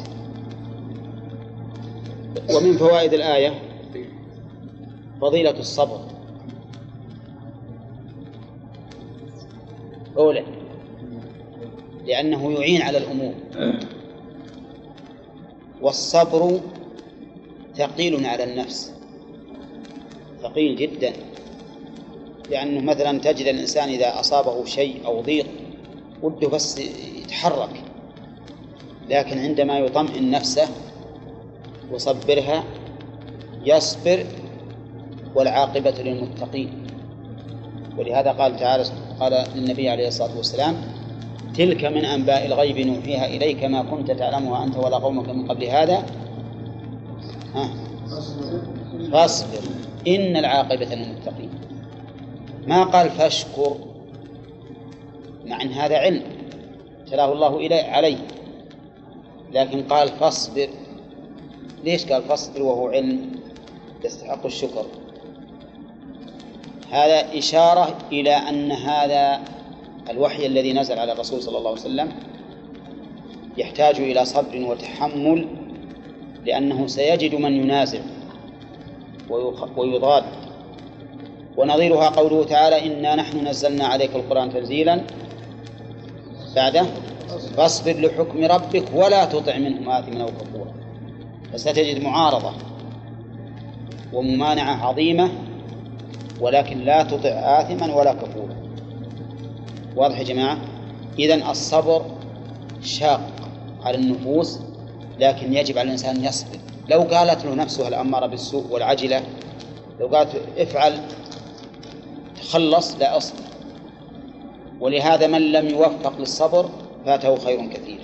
ومن فوائد الآية فضيلة الصبر. أولى لأنه يعين على الأمور. والصبر ثقيل على النفس. ثقيل جدا. لأنه مثلا تجد الإنسان إذا أصابه شيء أو ضيق وده بس يتحرك. لكن عندما يطمئن نفسه وصبرها يصبر والعاقبة للمتقين. ولهذا قال تعالى قال للنبي عليه الصلاة والسلام تلك من أنباء الغيب نوحيها إليك ما كنت تعلمها أنت ولا قومك من قبل هذا. ها؟ فاصبر. إن العاقبة للمتقين. ما قال فاشكر؟ مع أن هذا علم. تلاه الله إليه عليه لكن قال فاصبر. ليش قال فاصبر وهو علم؟ يستحق الشكر. هذا إشارة إلى أن هذا الوحي الذي نزل على الرسول صلى الله عليه وسلم يحتاج إلى صبر وتحمل لأنه سيجد من ينازع ويضاد. ونظيرها قوله تعالى إنا نحن نزلنا عليك القرآن تنزيلا بعده فاصبر لحكم ربك ولا تطع منهم آثما أو كفورا. فستجد معارضة وممانعة عظيمة ولكن لا تطع آثما ولا كفورا. واضح يا جماعة؟ إذن الصبر شاق على النفوس لكن يجب على الإنسان يصبر. لو قالت له نفسه الأمارة بالسوء والعجلة لو قالت افعل تخلص لا أصبر. ولهذا من لم يوفق للصبر فاته خير كثير.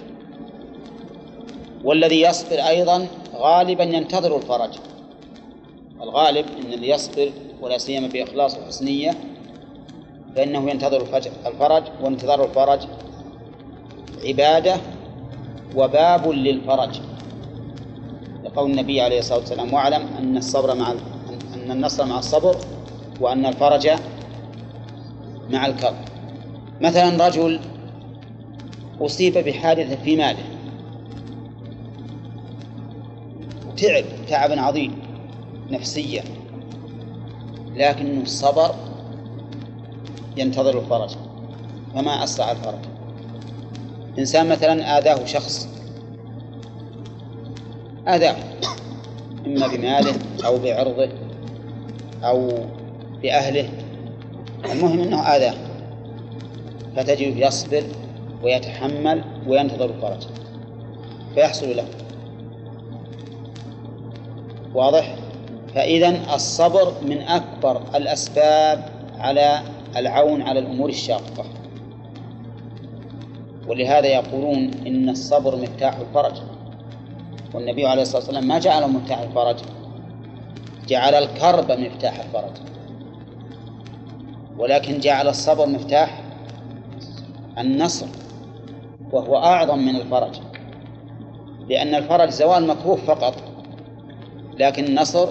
والذي يصبر أيضا غالبا ينتظر الفرج. الغالب أن اللي يصبر ولا سيما بإخلاص وحسنية فإنه ينتظر الفرج وانتظار الفرج. عبادة وباب للفرج. لقول النبي عليه الصلاة والسلام واعلم أن الصبر مع أن النصر مع الصبر وأن الفرج مع الكرب. مثلا رجل أصيب بحادثة في ماله. تعب تعبا عظيم نفسيا لكنه الصبر ينتظر الفرج. فما أسرع الفرج. إنسان مثلا آذاه شخص. آذاه. إما بماله أو بعرضه أو بأهله. المهم أنه آذاه. فتجد يصبر ويتحمل وينتظر الفرج. فيحصل له. واضح؟ فإذا الصبر من أكبر الأسباب على العون على الأمور الشاقة. ولهذا يقولون إن الصبر مفتاح الفرج. والنبي عليه الصلاة والسلام ما جعله مفتاح الفرج جعل الكرب مفتاح الفرج. ولكن جعل الصبر مفتاح النصر وهو أعظم من الفرج. لأن الفرج زوال مكروه فقط لكن النصر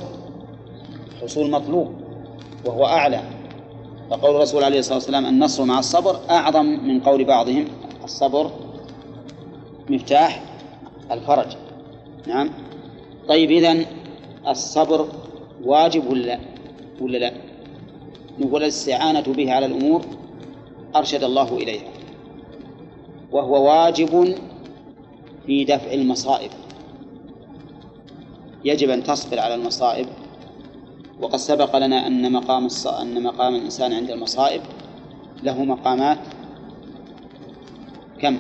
حصول مطلوب وهو أعلى. فقول الرسول عليه الصلاة والسلام النصر مع الصبر أعظم من قول بعضهم الصبر مفتاح الفرج. نعم. طيب إذن الصبر واجب ولا ولا لا؟ نقول الاستعانة به على الأمور أرشد الله إليها. وهو واجب في دفع المصائب. يجب أن تصبر على المصائب. وقد سبق لنا أن مقام الص... أن مقام الإنسان عند المصائب له مقامات كم؟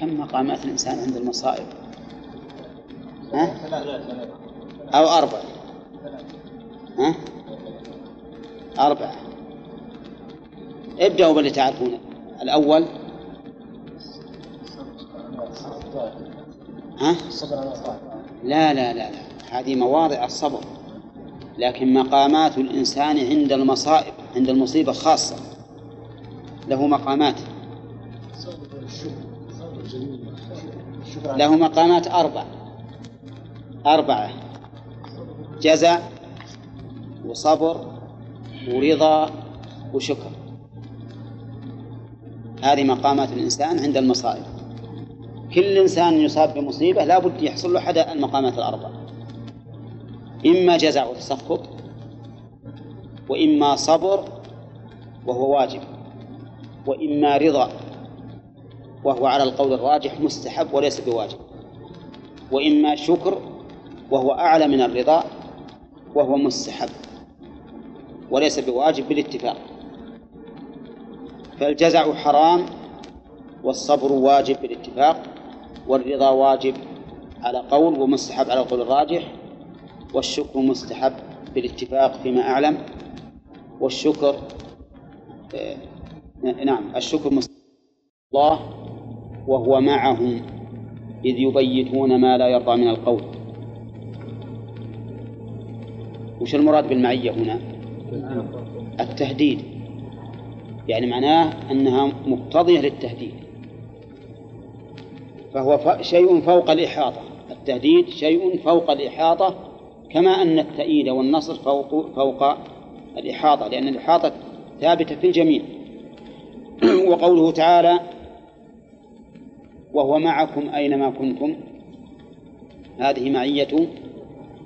كم مقامات الإنسان عند المصائب؟ ها؟ أو أربع ها؟ أربعة ابدأوا باللي تعرفونه الأول ها؟ لا لا لا لا. هذه مواضع الصبر. لكن مقامات الإنسان عند المصائب عند المصيبة خاصة. له مقامات. له مقامات أربع. أربعة. جزع وصبر ورضا وشكر. هذه مقامات الإنسان عند المصائب. كل إنسان يصاب بمصيبة لا بد يحصل له أحد المقامات الأربع. إما جزع وتسخط وإما صبر وهو واجب وإما رضا وهو على القول الراجح مستحب وليس بواجب وإما شكر وهو أعلى من الرضا وهو مستحب وليس بواجب بالاتفاق. فالجزع حرام والصبر واجب بالاتفاق. والرضا واجب على قول ومستحب على القول الراجح والشكر مستحب بالاتفاق فيما أعلم والشكر آه نعم الشكر مستحب الله وهو معهم إذ يبيتون ما لا يرضى من القول. وش المراد بالمعية هنا؟ التهديد. يعني معناه أنها مقتضية للتهديد. فهو شيء فوق الإحاطة. التهديد شيء فوق الإحاطة كما أن التأييد والنصر فوق فوق الإحاطة لأن الإحاطة ثابتة في الجميع. وقوله تعالى وهو معكم أينما كنتم. هذه معية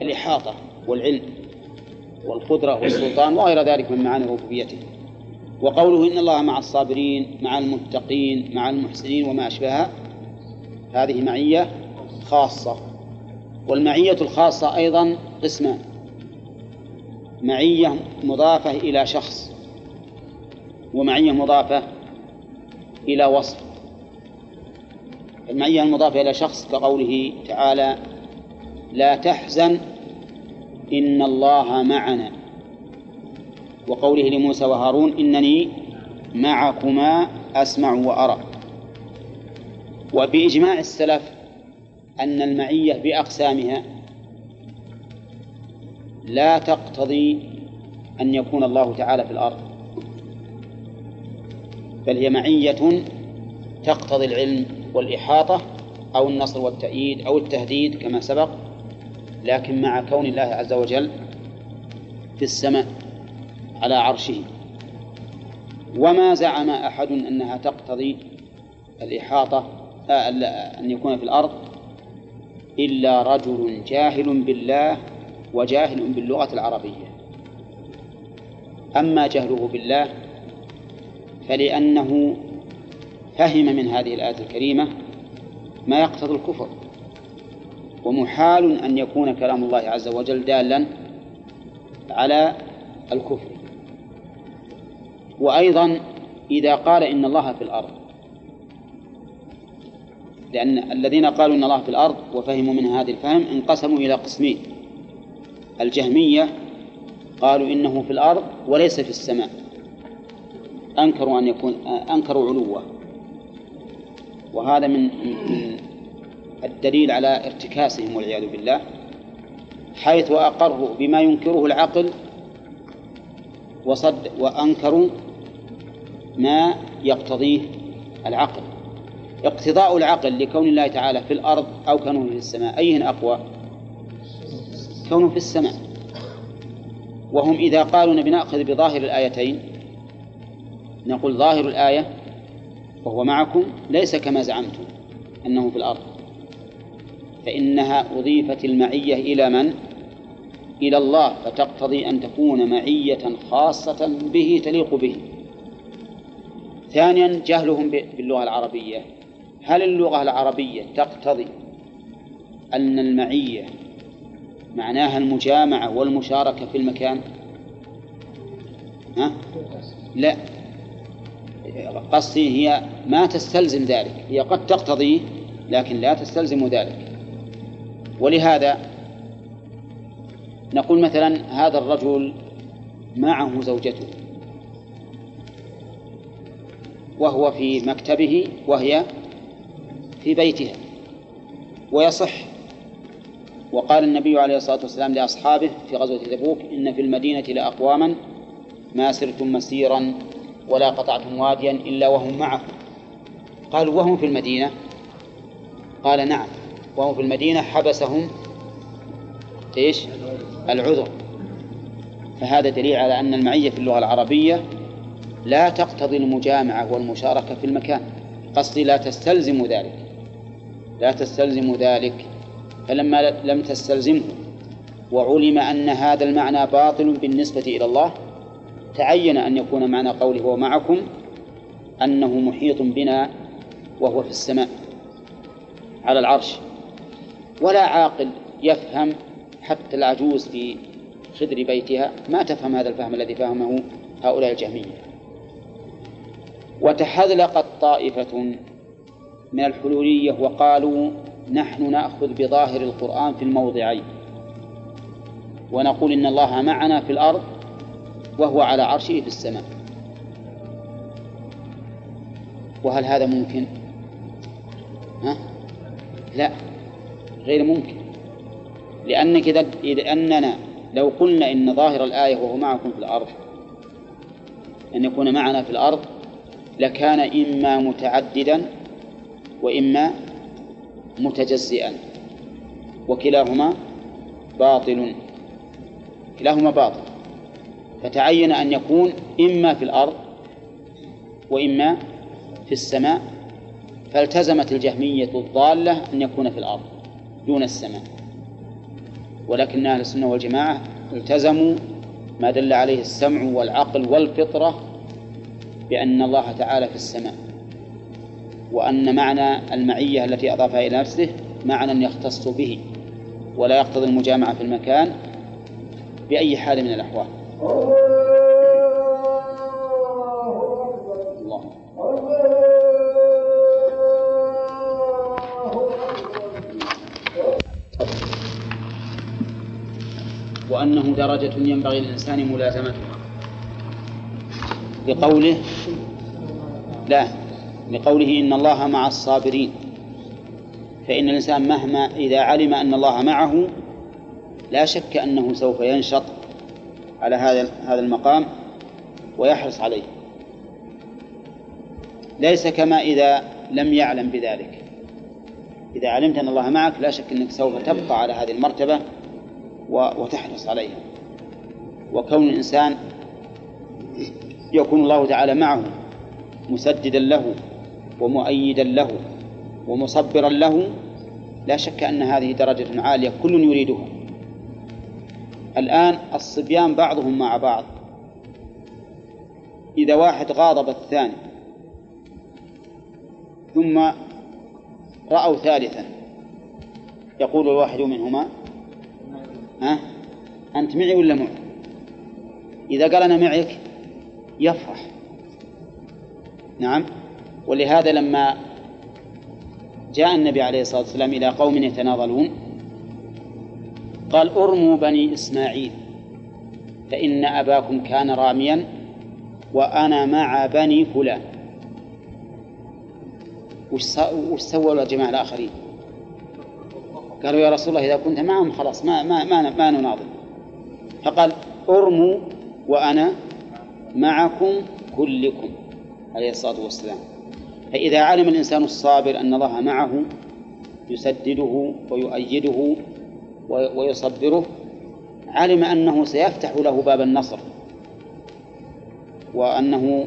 الإحاطة والعلم والقدرة والسلطان وغير ذلك من معاني ربوبيته. وقوله إن الله مع الصابرين مع المتقين مع المحسنين وما أشبهها هذه معية خاصة والمعية الخاصة أيضا قسمان معية مضافة إلى شخص ومعية مضافة إلى وصف. المعية المضافة إلى شخص كقوله تعالى لا تحزن إن الله معنا. وقوله لموسى وهارون إنني معكما أسمع وأرى. وبإجماع السلف أن المعية بأقسامها لا تقتضي أن يكون الله تعالى في الأرض بل هي معية تقتضي العلم والإحاطة أو النصر والتأييد أو التهديد كما سبق لكن مع كون الله عز وجل في السماء على عرشه. وما زعم أحد أنها تقتضي الإحاطة أن يكون في الأرض إلا رجل جاهل بالله وجاهل باللغة العربية. أما جهله بالله فلأنه فهم من هذه الآية الكريمة ما يقتضي الكفر ومحال أن يكون كلام الله عز وجل دالا على الكفر. وأيضا إذا قال إن الله في الأرض لأن الذين قالوا إن الله في الأرض وفهموا من هذا الفهم انقسموا إلى قسمين. الجهمية قالوا إنه في الأرض وليس في السماء. أنكروا أن يكون أنكروا علوه. وهذا من الدليل على ارتكاسهم والعياذ بالله حيث أقروا بما ينكره العقل وصد وأنكروا ما يقتضيه العقل. اقتضاء العقل لكون الله تعالى في الأرض أو كونه في السماء. أيهن أقوى؟ كونه في السماء. وهم إذا قالوا نبي نأخذ بظاهر الآيتين نقول ظاهر الآية وهو معكم ليس كما زعمتم أنه في الأرض. فإنها أضيفت المعية إلى من؟ إلى الله فتقتضي أن تكون معية خاصة به تليق به. ثانيا جهلهم باللغة العربية. هل اللغة العربية تقتضي أن المعية معناها المجامعة والمشاركة في المكان؟ ها؟ لا. قصدي هي ما تستلزم ذلك. هي قد تقتضيه لكن لا تستلزم ذلك. ولهذا نقول مثلا هذا الرجل معه زوجته وهو في مكتبه وهي في بيتها ويصح. وقال النبي عليه الصلاة والسلام لأصحابه في غزوة تبوك إن في المدينة لأقواما ما سرتم مسيرا ولا قطعتم واديا إلا وهم معكم قالوا وهم في المدينة؟ قال نعم. وهم في المدينة حبسهم إيش؟ العذر. فهذا دليل على أن المعية في اللغة العربية لا تقتضي المجامعة والمشاركة في المكان. قصدي لا تستلزم ذلك. لا تستلزم ذلك فلما لم تستلزمه وعلم أن هذا المعنى باطل بالنسبة إلى الله تعين أن يكون معنى قوله ومعكم أنه محيط بنا وهو في السماء على العرش. ولا عاقل يفهم حتى العجوز في خدر بيتها ما تفهم هذا الفهم الذي فهمه هؤلاء الجهمية. وتحذلقت طائفة من الحلولية وقالوا نحن نأخذ بظاهر القرآن في الموضعين ونقول إن الله معنا في الأرض وهو على عرشه في السماء وهل هذا ممكن؟ ها؟ لا غير ممكن لأنك إذا أننا لو قلنا إن ظاهر الآية وهو معكم في الأرض أن يكون معنا في الأرض لكان إما متعددا وإما متجزئا وكلاهما باطل. كلاهما باطل. فتعين أن يكون إما في الأرض وإما في السماء فالتزمت الجهمية الضالة أن يكون في الأرض دون السماء. ولكن أهل السنة والجماعة التزموا ما دل عليه السمع والعقل والفطرة بأن الله تعالى في السماء. وأن معنى المعية التي أضافها إلى نفسه معنى يختص به ولا يقتضي المجامعة في المكان بأي حال من الأحوال. وأنه درجة ينبغي للإنسان ملازمتها. لقوله لا. لقوله إن الله مع الصابرين. فإن الإنسان مهما إذا علم أن الله معه لا شك أنه سوف ينشط على هذا هذا المقام ويحرص عليه. ليس كما إذا لم يعلم بذلك. إذا علمت أن الله معك لا شك أنك سوف تبقى على هذه المرتبة وتحرص عليها. وكون الإنسان يكون الله تعالى معه مسددا له ومؤيدا له ومصبرا له لا شك أن هذه درجة عالية كل يريدها. الآن الصبيان بعضهم مع بعض. إذا واحد غاضب الثاني ثم رأوا ثالثا يقول الواحد منهما ها؟ أنت معي ولا معي إذا قال أنا معك يفرح. نعم؟ ولهذا لما جاء النبي عليه الصلاة والسلام إلى قوم يتناضلون قال أرموا بني إسماعيل فإن أباكم كان راميا وأنا مع بني فلان. وش سووا الجماعة الآخرين؟ قالوا يا رسول الله إذا كنت معهم خلاص ما ما ما, ما نناضل فقال أرموا وأنا معكم كلكم. عليه الصلاة والسلام. فإذا علم الإنسان الصابر أن الله معه يسدده ويؤيده ويصبره علم أنه سيفتح له باب النصر وأنه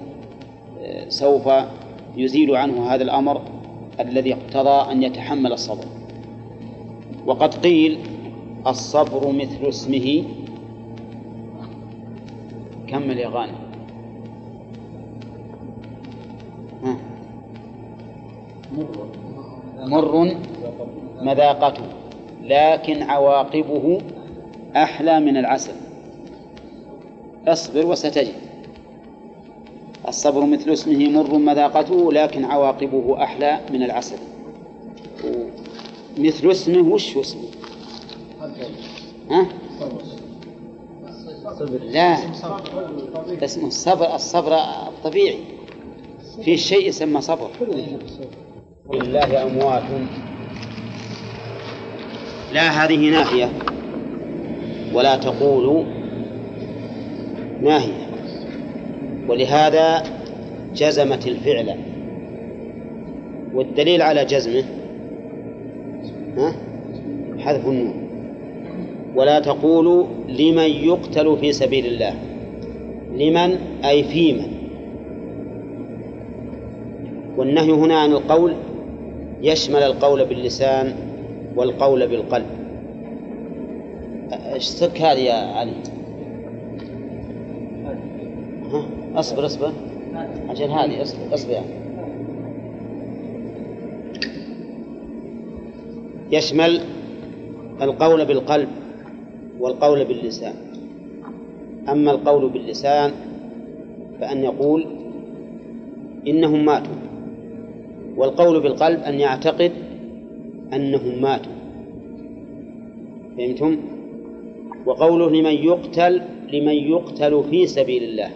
آه، سوف يزيل عنه هذا الأمر الذي اقتضى أن يتحمل الصبر. وقد قيل الصبر مثل اسمه. كمل يا غانم. مر مذاقته لكن عواقبه أحلى من العسل. اصبر وستجد. الصبر مثل اسمه مر مذاقته لكن عواقبه أحلى من العسل. مثل اسمه وش اسمه؟ ها؟ لا. اسمه الصبر الصبر الطبيعي. في شيء يسمى صبر. لله أموات. لا هذه ناهية. ولا تقولوا ناهية. ولهذا جزمت الفعل. والدليل على جزمه؟ حذف النون. ولا تقولوا لمن يقتل في سبيل الله. لمن؟ أي في من والنهي هنا عن القول يشمل القول باللسان والقول بالقلب. إيش سك هذه يا علي؟ ها اصبر اصبر. عشان هذه اصبر اصبر يعني. يشمل القول بالقلب والقول باللسان. أما القول باللسان فأن يقول إنهم ماتوا. والقول بالقلب أن يعتقد أنهم ماتوا. فهمتم؟ وقوله لمن يقتل لمن يقتل في سبيل الله.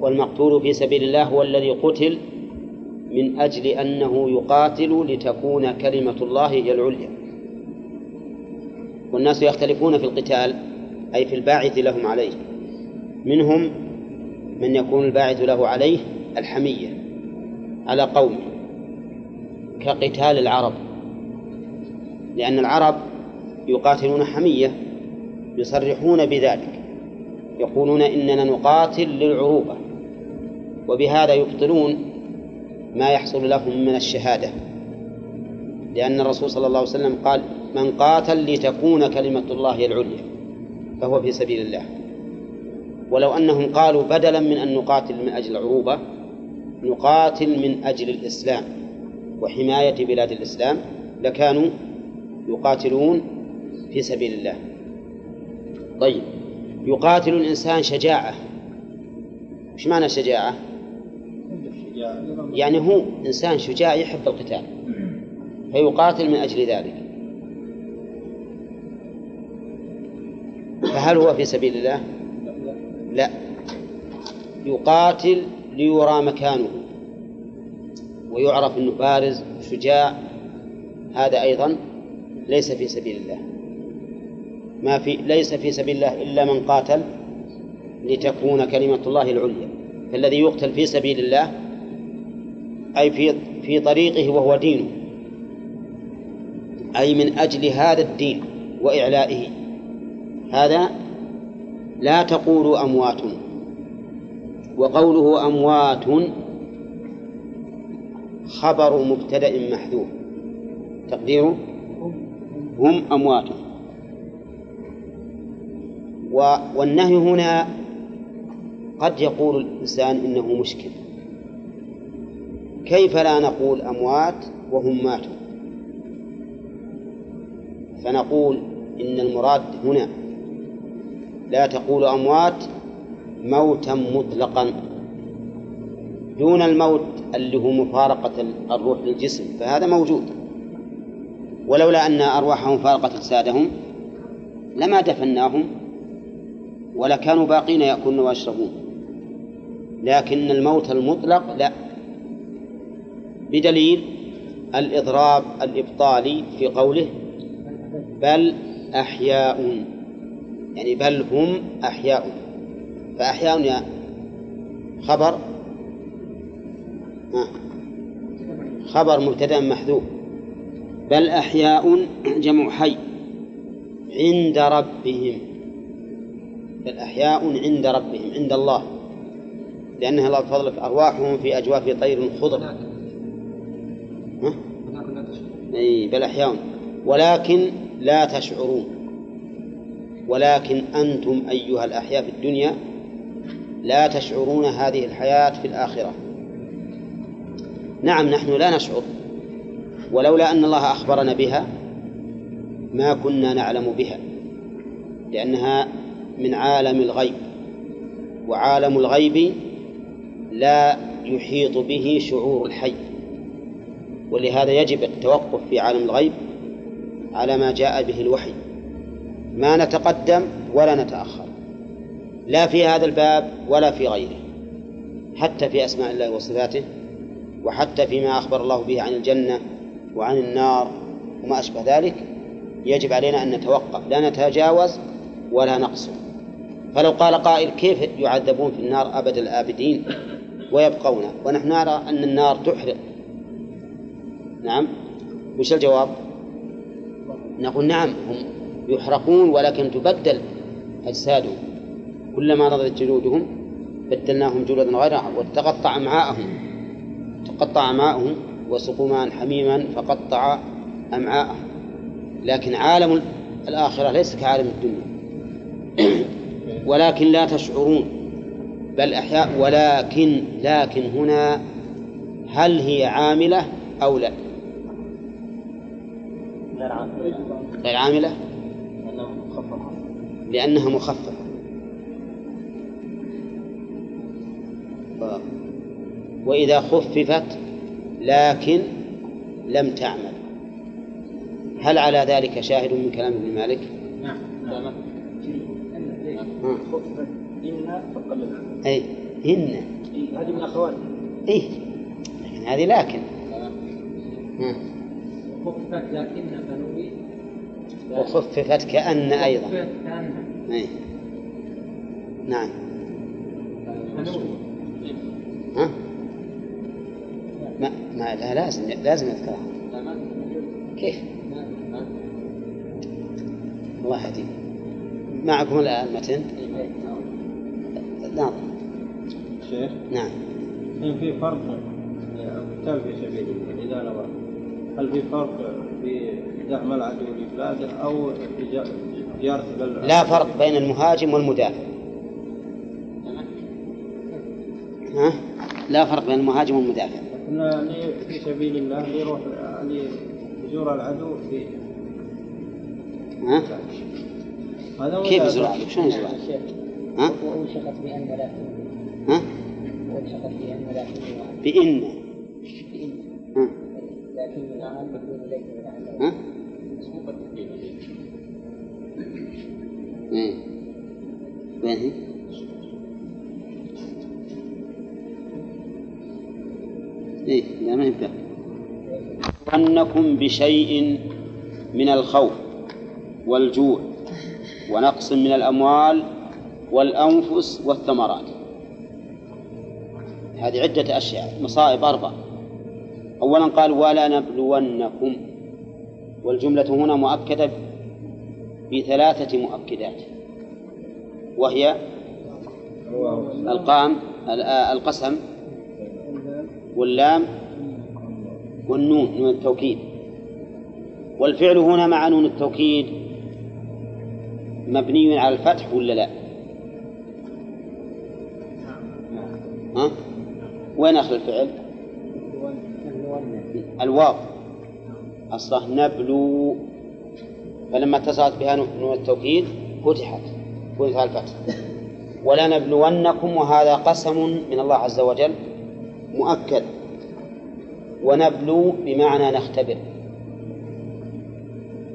والمقتول في سبيل الله هو الذي قتل من أجل أنه يقاتل لتكون كلمة الله هي العليا. والناس يختلفون في القتال أي في الباعث لهم عليه. منهم من يكون الباعث له عليه الحمية. على قومه كقتال العرب. لأن العرب يقاتلون حمية يصرحون بذلك يقولون إننا نقاتل للعروبة وبهذا يبطلون ما يحصل لهم من الشهادة. لأن الرسول صلى الله عليه وسلم قال من قاتل لتكون كلمة الله العليا فهو في سبيل الله. ولو أنهم قالوا بدلا من أن نقاتل من أجل العروبة نقاتل من أجل الإسلام وحماية بلاد الإسلام لكانوا يقاتلون في سبيل الله طيب يقاتل الإنسان شجاعة وش معنى شجاعة؟ يعني هو إنسان شجاع يحب القتال فيقاتل من أجل ذلك فهل هو في سبيل الله؟ لا يقاتل ليرى مكانه ويعرف أنه بارز شجاع هذا أيضا ليس في سبيل الله. ما في ليس في سبيل الله إلا من قاتل لتكون كلمة الله العليا. فالذي يقتل في سبيل الله أي في في طريقه وهو دينه أي من أجل هذا الدين وإعلائه. هذا لا تقولوا أموات. وقوله أموات خبر مبتدأ محذوف. تقديره؟ هم أموات. والنهي هنا قد يقول الإنسان إنه مشكل. كيف لا نقول أموات وهم ماتوا؟ فنقول إن المراد هنا لا تقول أموات موتا مطلقا دون الموت اللي هو مفارقة الروح للجسم فهذا موجود. ولولا أن أرواحهم فارقت أجسادهم لما دفناهم ولكانوا باقين يأكلون ويشربون. لكن الموت المطلق لا. بدليل الإضراب الإبطالي في قوله بل أحياء يعني بل هم أحياء. فأحياء يا خبر خبر مبتدأ محذوف. بل أحياء جمع حي عند ربهم. بل أحياء عند ربهم عند الله. لأنها الله فضلك أرواحهم في أجواف طير خضر. ها؟ أي بل أحياء. ولكن لا تشعرون. ولكن أنتم أيها الأحياء في الدنيا لا تشعرون هذه الحياة في الآخرة. نعم نحن لا نشعر ولولا أن الله أخبرنا بها ما كنا نعلم بها لأنها من عالم الغيب وعالم الغيب لا يحيط به شعور الحي. ولهذا يجب التوقف في عالم الغيب على ما جاء به الوحي. ما نتقدم ولا نتأخر. لا في هذا الباب ولا في غيره حتى في أسماء الله وصفاته وحتى فيما أخبر الله به عن الجنة وعن النار وما أشبه ذلك يجب علينا أن نتوقف لا نتجاوز ولا نقصر. فلو قال قائل كيف يعذبون في النار أبد الآبدين ويبقون؟ ونحن نرى أن النار تحرق. نعم؟ وش الجواب؟ نقول نعم هم يحرقون ولكن تبدل أجسادهم. كلما نضجت جلودهم بدلناهم جلودا غيرها وتقطع أمعاءهم. تقطع أمعاءهم وسقوا ماء حميما فقطع أمعاءهم. لكن عالم الآخرة ليس كعالم الدنيا. ولكن لا تشعرون. بل أحياء. ولكن لكن هنا هل هي عاملة أو لا؟ غير عاملة. لأنها مخففة. وإذا خففت لكن لم تعمل. هل على ذلك شاهد من كلام ابن مالك؟ نعم. خفت إن فقلنا أي إن. هذه من أخواتها إيه لكن هذه لكن. خفت لكن فنوي. وخففت كأن أيضا. كأن. أي. نعم. فنوي. ها؟ ما, لا لازم لازم نذكرها كيف؟ الله يهديك معكم الآن متن؟ ناظر شيخ؟ نعم. هل في فرق القتال في سبيل الله؟ إذا نوى هل في فرق في دعم العدو لبلاده أو في زيارة لا فرق بين المهاجم والمدافع. ها؟ لا فرق بين المهاجم والمدافع. في سبيل الله اللي يروح اللي يزور العدو في ها؟ هذا كيف ولا- يزور العدو؟ شلون يزور العدو؟ ها؟ وأوشكت بأن لا ها؟ وأوشكت بأن لا بإن بشيء من الخوف والجوع ونقص من الأموال والأنفس والثمرات. هذه عدة أشياء مصائب أربع أولا قال ولا نبلونكم. والجملة هنا مؤكدة بثلاثة مؤكدات وهي القام القسم واللام والنون نون التوكيد. والفعل هنا مع نون التوكيد مبني على الفتح ولا لا؟ ها؟ وين آخر الفعل؟ الواو أصله نبلو فلما اتصلت بها نون التوكيد فتحت فتح الفتح ولنبلونكم وهذا قسم من الله عز وجل مؤكد ونبلو بمعنى نختبر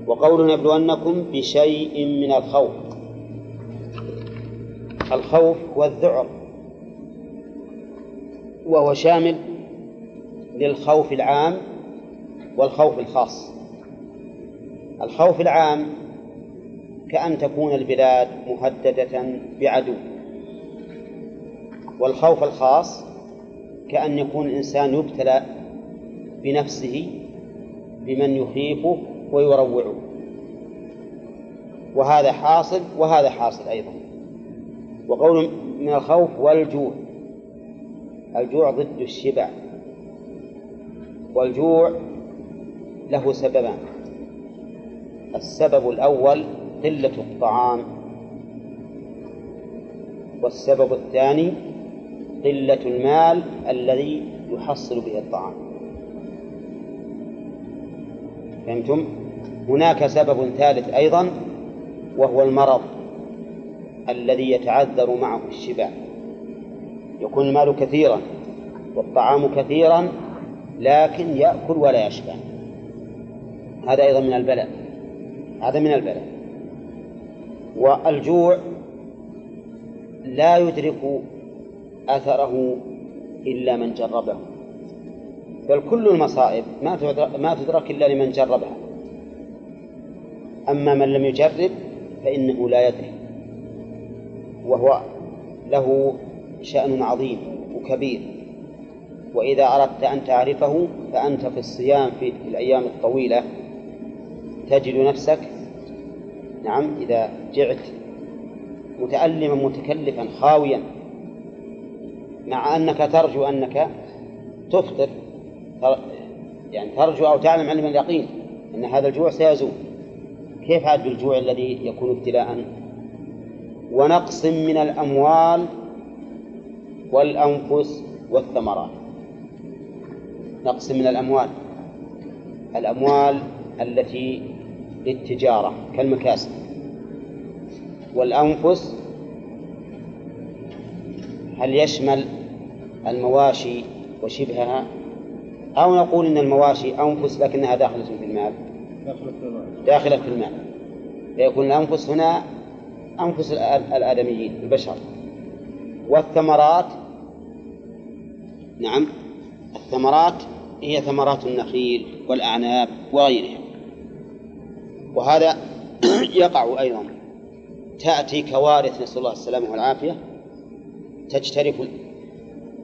وقول نبلونكم بشيء من الخوف. الخوف هو الذعر وهو شامل للخوف العام والخوف الخاص. الخوف العام كأن تكون البلاد مهددة بعدو والخوف الخاص كأن يكون الإنسان يبتلى بنفسه بمن يخيفه ويروعه وهذا حاصل وهذا حاصل أيضا. وقول من الخوف والجوع. الجوع ضد الشبع. والجوع له سببان. السبب الأول قلة الطعام. والسبب الثاني قلة المال الذي يحصل به الطعام. فهمتم؟ هناك سبب ثالث أيضا وهو المرض الذي يتعذر معه الشبع. يكون المال كثيرا والطعام كثيرا لكن يأكل ولا يشبع. هذا أيضا من البلاء. هذا من البلاء. والجوع لا يدرك أثره إلا من جربه. بل كل المصائب ما ما تدرك إلا لمن جربها. أما من لم يجرب فإنه لا يدري. وهو له شأن عظيم وكبير. وإذا أردت أن تعرفه فأنت في الصيام في الأيام الطويلة تجد نفسك نعم إذا جعت متألما متكلفا خاويا مع أنك ترجو أنك تفطر يعني ترجو أو تعلم علم اليقين أن هذا الجوع سيزول. كيف عاد بالجوع الذي يكون ابتلاء؟ ونقص من الأموال والأنفس والثمرات. نقص من الأموال. الأموال التي للتجارة كالمكاسب. والأنفس هل يشمل المواشي وشبهها؟ أو نقول إن المواشي أنفس لكنها داخلة في المال. داخلة في المال. فيكون الأنفس هنا أنفس الآدميين البشر. والثمرات نعم الثمرات هي ثمرات النخيل والأعناب وغيرها وهذا يقع أيضا. تأتي كوارث نسأل الله السلامة والعافية تجترف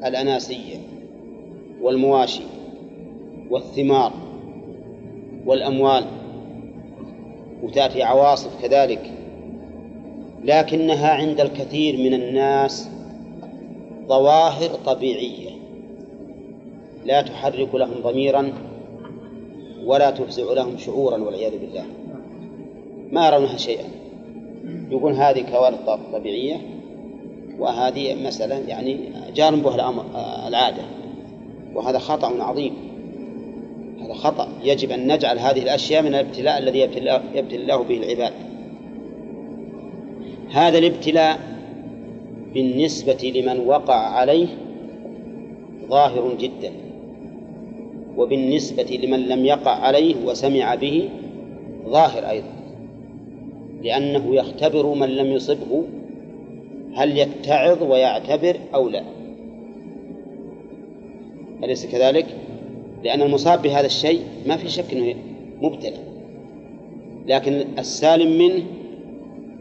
الأناسية والمواشي. والثمار والأموال وتأتي عواصف كذلك لكنها عند الكثير من الناس ظواهر طبيعية. لا تحرك لهم ضميرا ولا تفزع لهم شعورا والعياذ بالله. ما يرونها شيئا. يقول هذه كوارث طبيعية وهذه مسألة يعني جانبها الأمر العادة. وهذا خطأ عظيم. هذا خطأ. يجب أن نجعل هذه الأشياء من الابتلاء الذي يبتلى الله به العباد. هذا الابتلاء بالنسبة لمن وقع عليه ظاهر جدا وبالنسبة لمن لم يقع عليه وسمع به ظاهر أيضا لأنه يختبر من لم يصبه هل يتعظ ويعتبر أو لا. أليس كذلك؟ لأن المصاب بهذا الشيء ما في شك أنه مبتلى. لكن السالم منه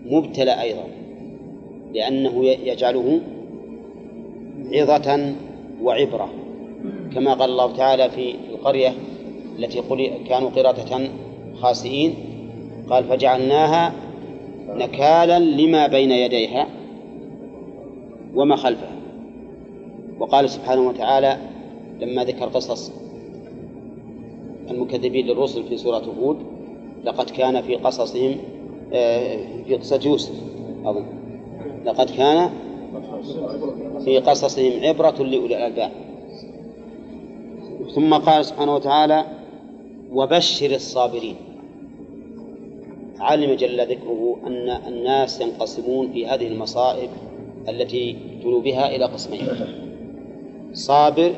مبتلى أيضا لأنه يجعله عظة وعبرة. كما قال الله تعالى في القرية التي كانوا قردة خاسئين قال فجعلناها نكالا لما بين يديها وما خلفها. وقال سبحانه وتعالى لما ذكر قصص المكذبين للرسل في سورة هود لقد كان في قصصهم آه، في قصة يوسف أظن. لقد كان في قصصهم عبرة لأولي الألباب. ثم قال سبحانه وتعالى وبشر الصابرين. علم جل ذكره أن الناس ينقسمون في هذه المصائب التي ابتلوا بها إلى قسمين صابر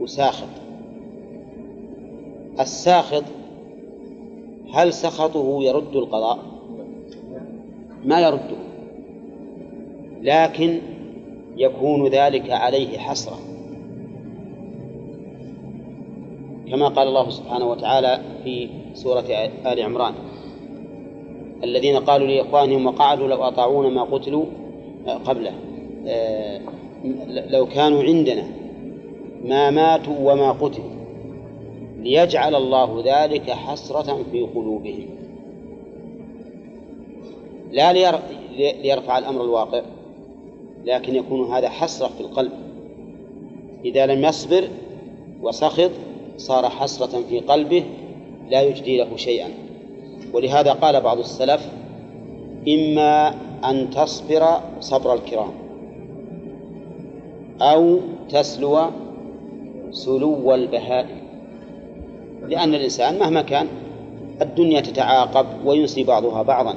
وساخط. الساخط هل سخطه يرد القضاء؟ ما يرده لكن يكون ذلك عليه حسرة كما قال الله سبحانه وتعالى في سورة آل عمران الذين قالوا لإخوانهم وقعدوا لو أطاعونا ما قتلوا آه، قبله آه، لو كانوا عندنا ما ماتوا وما قتلوا. ليجعل الله ذلك حسرة في قلوبهم. لا ليرفع الأمر الواقع لكن يكون هذا حسرة في القلب. إذا لم يصبر وسخط صار حسرة في قلبه لا يجدي له شيئا. ولهذا قال بعض السلف إما أن تصبر صبر الكرام أو تسلو سلو البهائم. لأن الإنسان مهما كان الدنيا تتعاقب وينسي بعضها بعضا.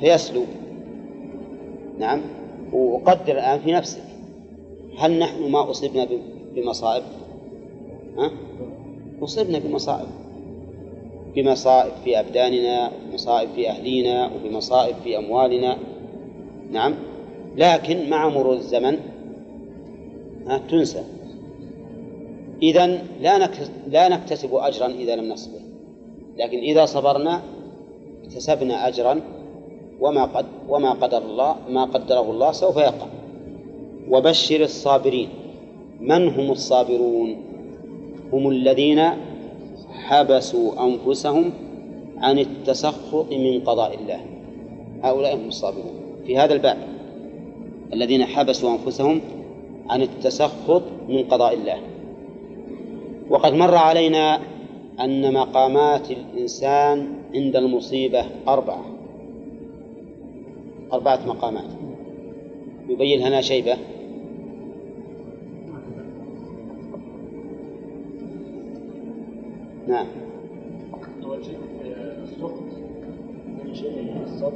فيسلو. نعم. وقدر الآن في نفسك. هل نحن ما أصبنا بمصائب؟ ها؟ أصبنا بمصائب. بمصائب في أبداننا ومصائب في أهلينا وبمصائب في أموالنا. نعم. لكن مع مرور الزمن ها تنسى. إذا لا لا نكتسب أجرا إذا لم نصبر. لكن إذا صبرنا اكتسبنا أجرا وما قد وما قدر الله ما قدره الله سوف يقع. وبشر الصابرين. من هم الصابرون؟ هم الذين حبسوا أنفسهم عن التسخط من قضاء الله. هؤلاء هم الصابرون. في هذا الباب الذين حبسوا أنفسهم عن التسخط من قضاء الله. وقد مر علينا أن مقامات الإنسان عند المصيبة أربعة. أربعة مقامات. يبين لنا شيبة. نعم. السخط الصبر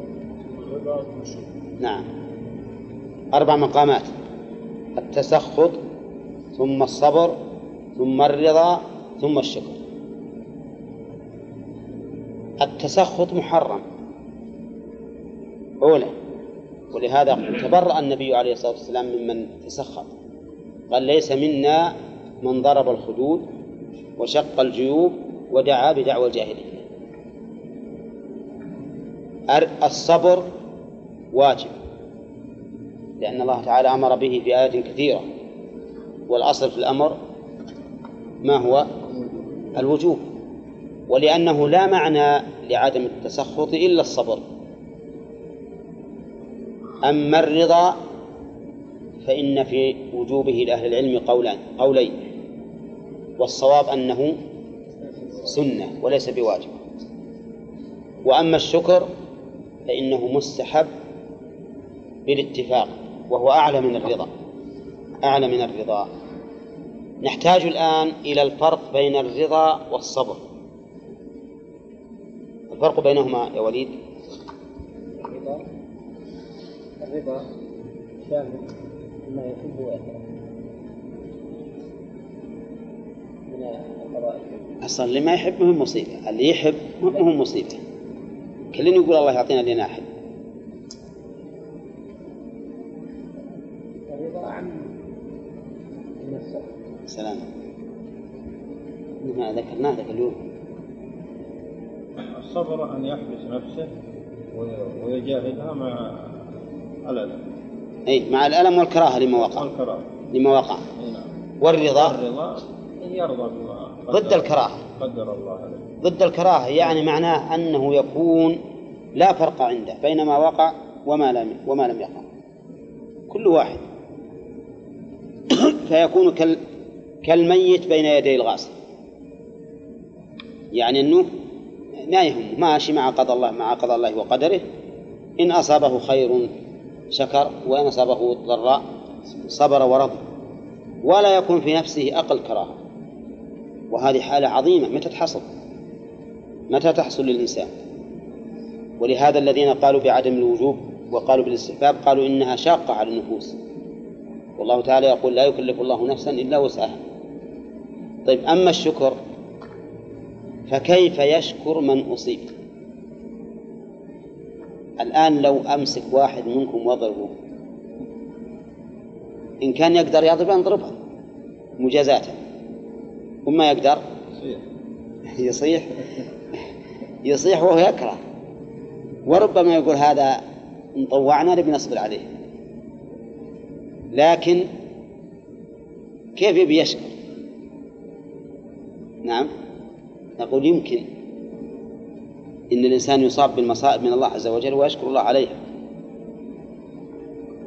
ثم الرضا ثم الشكر نعم. أربع مقامات. التسخط ثم الصبر ثم الرضا ثم الشكر. التسخط محرم. أولى. ولهذا تبرأ النبي عليه الصلاة والسلام ممن تسخط. قال ليس منا من ضرب الخدود وشق الجيوب ودعا بدعوى الجاهلية. الصبر واجب لأن الله تعالى أمر به في آيات كثيرة. والأصل في الأمر ما هو الوجوب ولأنه لا معنى لعدم التسخط إلا الصبر. أما الرضا فإن في وجوبه لأهل العلم قولان قولين والصواب أنه سنة وليس بواجب. وأما الشكر فإنه مستحب بالاتفاق وهو أعلى من الرضا أعلى من الرضا. نحتاج الآن إلى الفرق بين الرضا والصبر. الفرق بينهما يا وليد. الرضا الرضا شامل ما يحب ويكره من القضاء. أصلا اللي ما يحب مهم مصيبة اللي يحب مهم مصيبة. كلنا يقول الله يعطينا اللي نحب الرضا عن سلام ما ذكرناه ذاك اليوم. الصبر أن يحبس نفسه ويجاهدها مع الألم. أي مع الألم والكراهة لما وقع. والكراهة. لما وقع. نعم. والرضا. الرضا أن يرضى بما ضد الكراهة. قدر الله عليه. ضد الكراهة يعني معناه أنه يكون لا فرق عنده بين ما وقع وما لم وما لم يقع. كل واحد. فيكون كال كالميت بين يدي الغاسل يعني أنه ما يهم ماشي مع قضاء الله مع قضاء الله وقدره. إن أصابه خير شكر وإن أصابه ضراء صبر ورضي. ولا يكون في نفسه أقل كراهة. وهذه حالة عظيمة. متى تحصل؟ متى تحصل للإنسان؟ ولهذا الذين قالوا بعدم الوجوب وقالوا بالاستحباب قالوا إنها شاقة على النفوس. والله تعالى يقول لا يكلف الله نفسا إلا وسعها. طيب أما الشكر فكيف يشكر من أصيب؟ الآن لو أمسك واحد منكم واضربه إن كان يقدر يضربه انضربه مجازاة. وما يقدر. يصيح. يصيح. وهو يكره. وربما يقول هذا إن طوعنا نبي نصبر عليه. لكن كيف يبي يشكر؟ نعم. نقول يمكن إن الإنسان يصاب بالمصائب من الله عز وجل ويشكر الله عليها.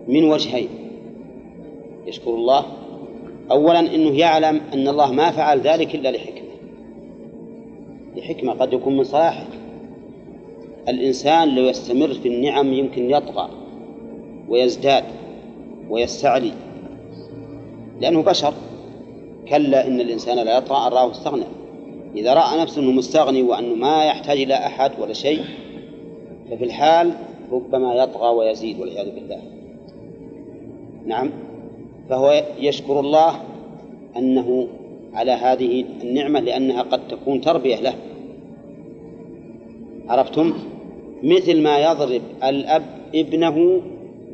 من وجهين. يشكر الله أولا أنه يعلم أن الله ما فعل ذلك إلا لحكمة. لحكمة قد يكون من صلاحه. الإنسان لو يستمر في النعم يمكن يطغى ويزداد ويستعلي لأنه بشر. كلا إن الإنسان لا يطغى أن رآه استغنى إذا رأى نفسه أنه مستغني وأنه ما يحتاج إلى أحد ولا شيء ففي الحال ربما يطغى ويزيد والعياذ بالله. نعم. فهو يشكر الله أنه على هذه النعمة لأنها قد تكون تربية له. عرفتم؟ مثل ما يضرب الأب ابنه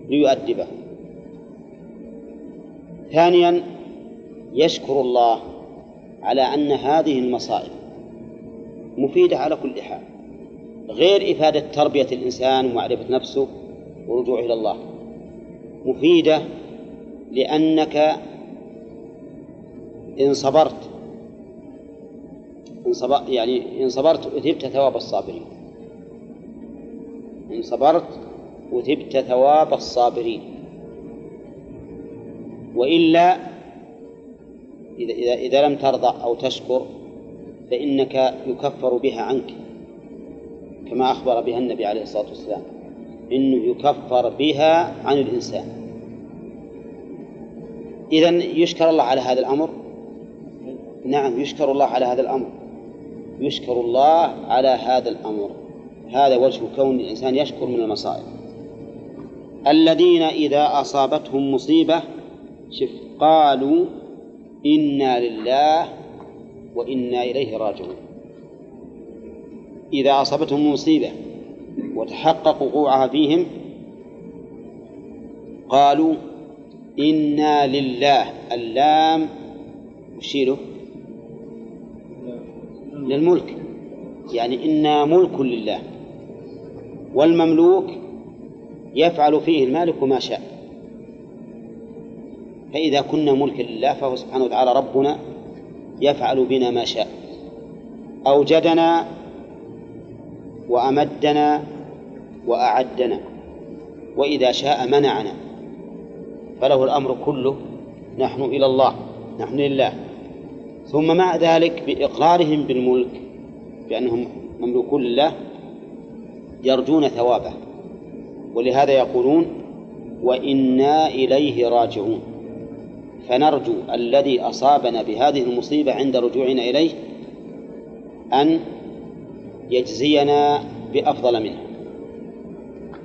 ليؤدبه. ثانيا يشكر الله على أن هذه المصائب مفيدة على كل حال غير إفادة تربية الإنسان ومعرفة نفسه ورجوعه إلى الله مفيدة لأنك إن صبرت إن صبر يعني إن صبرت أثبت ثواب الصابرين إن صبرت أثبت ثواب الصابرين وإلا إذا إذا إذا لم ترضى أو تشكر فإنك يكفر بها عنك كما أخبر بها النبي عليه الصلاة والسلام. إنه يكفر بها عن الإنسان. إذا يشكر الله على هذا الأمر؟ نعم يشكر الله على هذا الأمر. يشكر الله على هذا الأمر. هذا وجه كون الإنسان يشكر من المصائب. الذين إذا أصابتهم مصيبة شف قالوا إنا لله وإنا إليه راجعون. إذا أصابتهم مصيبة وتحقق وقوعها فيهم قالوا إنا لله. اللام وشيله للملك. يعني إنا ملك لله والمملوك يفعل فيه المالك ما شاء. فإذا كنا ملكا لله فهو سبحانه وتعالى ربنا يفعل بنا ما شاء. أوجدنا وأمدنا وأعدنا وإذا شاء منعنا فله الأمر كله. نحن إلى الله نحن لله. ثم مع ذلك بإقرارهم بالملك بأنهم مملوكون لله يرجون ثوابه. ولهذا يقولون وإنا إليه راجعون. فنرجو الذي أصابنا بهذه المصيبة عند رجوعنا إليه أن يجزينا بأفضل منها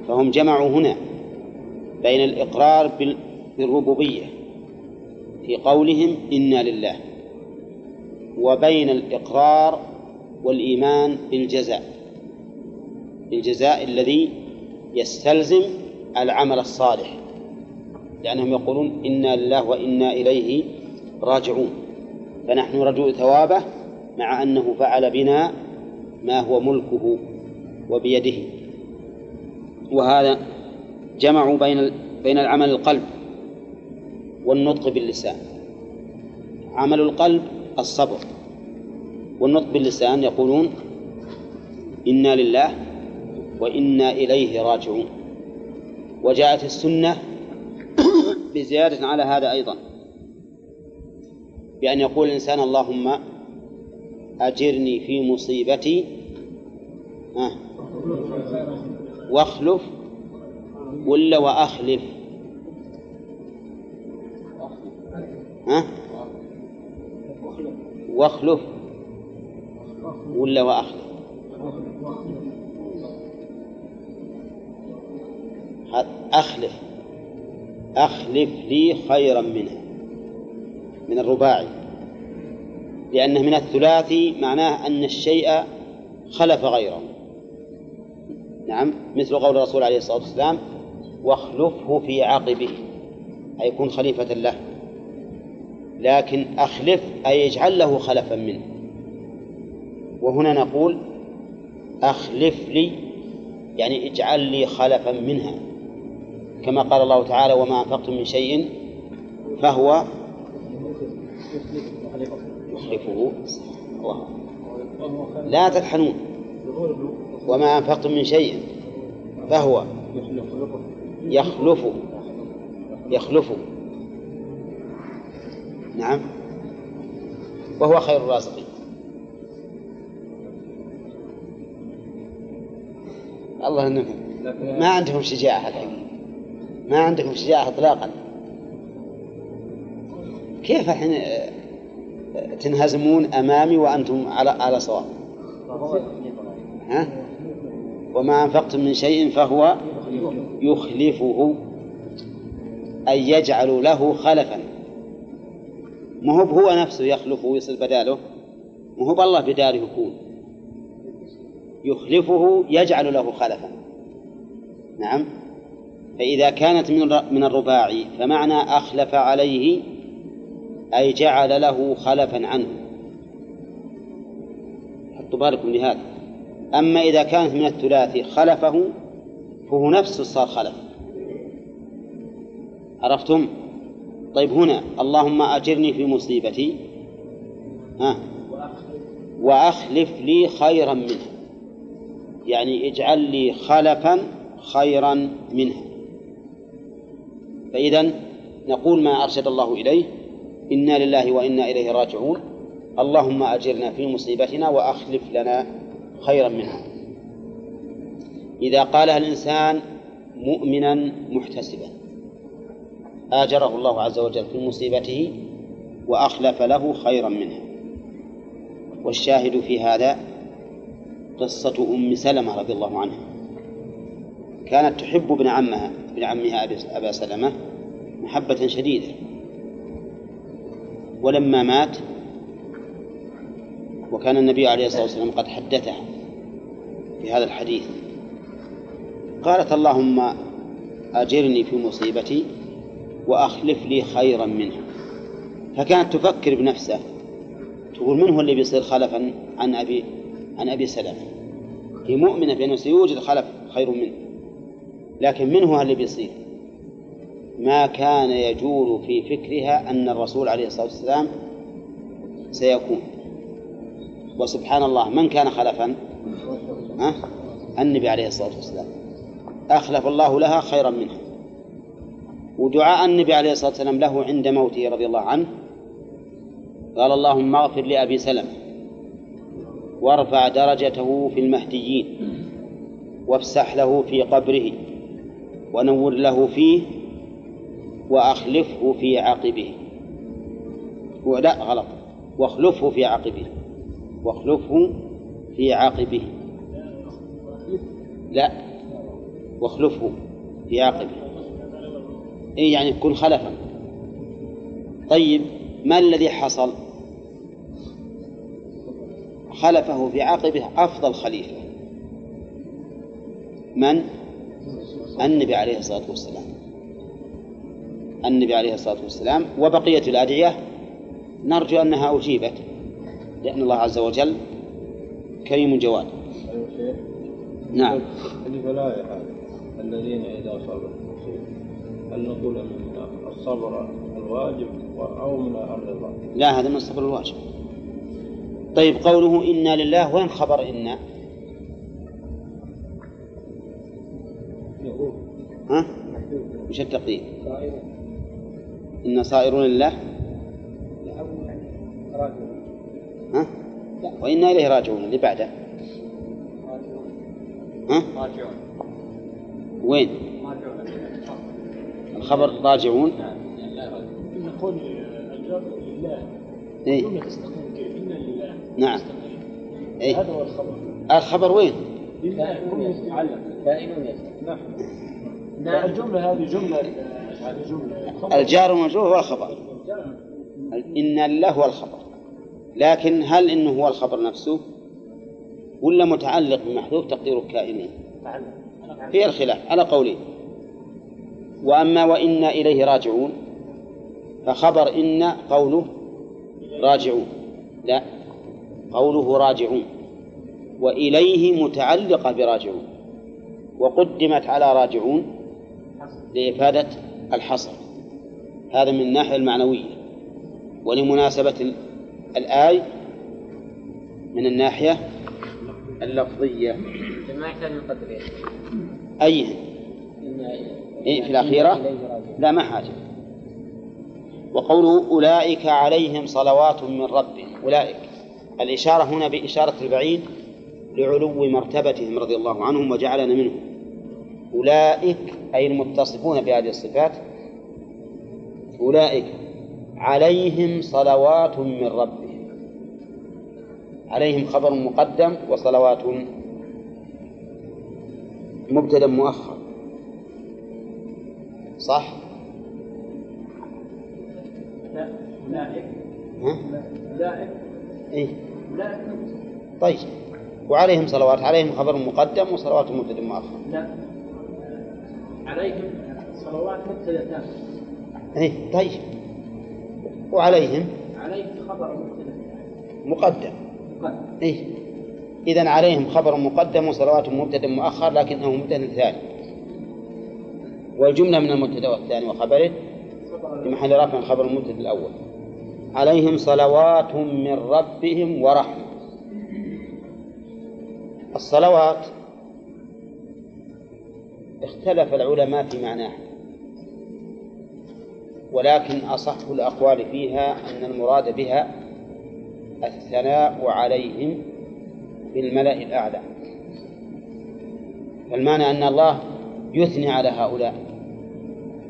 فهم جمعوا هنا بين الإقرار بالربوبية في قولهم إنا لله وبين الإقرار والإيمان بالجزاء بالجزاء الذي يستلزم العمل الصالح. لأنهم يقولون إنا لله وإنا إليه راجعون. فنحن رجوع ثوابه مع أنه فعل بنا ما هو ملكه وبيده. وهذا جمعوا بين بين العمل القلب والنطق باللسان. عمل القلب الصبر. والنطق باللسان يقولون إنا لله وإنا إليه راجعون. وجاءت السنة بزيادة على هذا أيضا. بأن يقول الإنسان اللهم أجرني في مصيبتي واخلف ولا وأخلف؟ ها؟ واخلف ولا وأخلف؟ أخلف. أخلف لي خيرا منها من الرباعي لأنه من الثلاثي معناه أن الشيء خلف غيره. نعم مثل قول الرسول عليه الصلاة والسلام واخلفه في عقبه أي يكون خليفة له لكن أخلف أي اجعل له خلفا منه. وهنا نقول أخلف لي يعني اجعل لي خلفا منها. كما قال الله تعالى وما أنفقتم من شيء فهو يخلفه. الله. لا تطحنون وما أنفقتم من شيء فهو يخلفه. يخلفه. نعم. وهو خير الرازقين. الله انكم ما عندكم شجاعة الحين. ما عندكم شجاعة اطلاقا. كيف الحين تنهزمون أمامي وأنتم على على صواب؟ ها؟ وما أنفقتم من شيء فهو يخلفه أي يجعل له خلفا. ما هو هو نفسه يخلف ويصير بداله؟ ما هو بالله بداله يكون. يخلفه يجعل له خلفا. نعم؟ فإذا كانت من من الرباعي فمعنى أخلف عليه أي جعل له خلفا عنه. حطوا بالكم لهذا. أما إذا كانت من الثلاثي خلفه فهو نفسه صار خلف. عرفتم؟ طيب هنا اللهم أجرني في مصيبتي. ها؟ وأخلف لي خيرا منها. يعني اجعل لي خلفا خيرا منها. فإذا نقول ما أرشد الله إليه إنا لله وإنا إليه راجعون. اللهم أجرنا في مصيبتنا وأخلف لنا خيرا منها. إذا قالها الإنسان مؤمنا محتسبا آجره الله عز وجل في مصيبته وأخلف له خيرا منها. والشاهد في هذا قصة أم سلمة رضي الله عنها. كانت تحب ابن عمها ابن عمها أبا سلمة محبة شديدة. ولما مات وكان النبي عليه الصلاة والسلام قد حدثها في هذا الحديث. قالت اللهم أجرني في مصيبتي وأخلف لي خيرا منها. فكانت تفكر بنفسها تقول من هو اللي بيصير خلفا عن أبي عن أبي سلمة؟ هي مؤمنة بأنه سيوجد خلف خير منه. لكن من هو اللي بيصير. ما كان يجول في فكرها أن الرسول عليه الصلاة والسلام سيكون. وسبحان الله من كان خلفا؟ ها؟ النبي عليه الصلاة والسلام. أخلف الله لها خيرا منها. ودعاء النبي عليه الصلاة والسلام له عند موته رضي الله عنه. قال اللهم اغفر لأبي سلمة وارفع درجته في المهديين وافسح له في قبره ونور له فيه وأخلفه في عقبه. لا غلط. واخلفه في عقبه. واخلفه في عقبه. لا. واخلفه في عقبه. إيه يعني كن خلفا. طيب ما الذي حصل؟ خلفه في عقبه أفضل خليفة. من؟ النبي عليه الصلاة والسلام. النبي عليه الصلاة والسلام وبقية الأدعية نرجو أنها أجيبت لأن الله عز وجل كريم جواد. نعم. البلايا هذه الذين إذا صبروا. هل نقول من الصبر الواجب أو من الرضا؟ لا هذا من الصبر الواجب. طيب قوله إنا لله وين خبر إنا؟ ها؟ وش التقدير؟ إن صائرون لله ها؟ وإنا إليه راجعون اللي بعده ها؟ راجعون وين؟ الخبر راجعون نقول الجار لله إيه؟ نعم تستقيم. إيه؟ هذا هو الخبر الخبر وين؟ لله كائن يسأل نعم الجملة هذه جملة هذه جملة. الجار والمجرور هو الخبر. إن لله هو الخبر. لكن هل إنه هو الخبر نفسه؟ ولا متعلق بمحذوف تقديره كائنين. في الخلاف على قولين وأما وإنا إليه راجعون فخبر إن قوله راجعون. لا قوله راجعون. وإليه متعلقة براجعون. وقدمت على راجعون. لإفادة الحصر. هذا من الناحية المعنوية. ولمناسبة ال- الآية من الناحية اللفظية. ما يحتاج من إيه في الأخيرة. لا ما حاجة. وقوله أولئك عليهم صلوات من ربهم. أولئك. الإشارة هنا بإشارة البعيد لعلو مرتبتهم رضي الله عنهم وجعلنا منهم. أولئك أي المتصفون بهذه الصفات أولئك عليهم صلوات من ربهم. عليهم خبر مقدم وصلوات مبتدا مؤخر. صح؟ أولئك. ها؟ أولئك. إيه؟ أولئك. طيب. وعليهم صلوات عليهم خبر مقدم وصلوات مبتدأ مؤخر. لا. عليهم صلوات مبتدأتان إيه طيب. وعليهم؟ عليهم خبر مبتدأ مقدم. مقدم. إيه. إذا عليهم خبر مقدم وصلوات مبتدأ مؤخر لكنه مبتدأ ثاني. والجملة من المبتدأ والثاني وخبره في محل رفع خبر المبتدأ الأول. عليهم صلوات من ربهم ورحمة. الصلوات اختلف العلماء في معناها ولكن أصح الأقوال فيها أن المراد بها الثناء عليهم بالملأ الأعلى. فالمعنى أن الله يثني على هؤلاء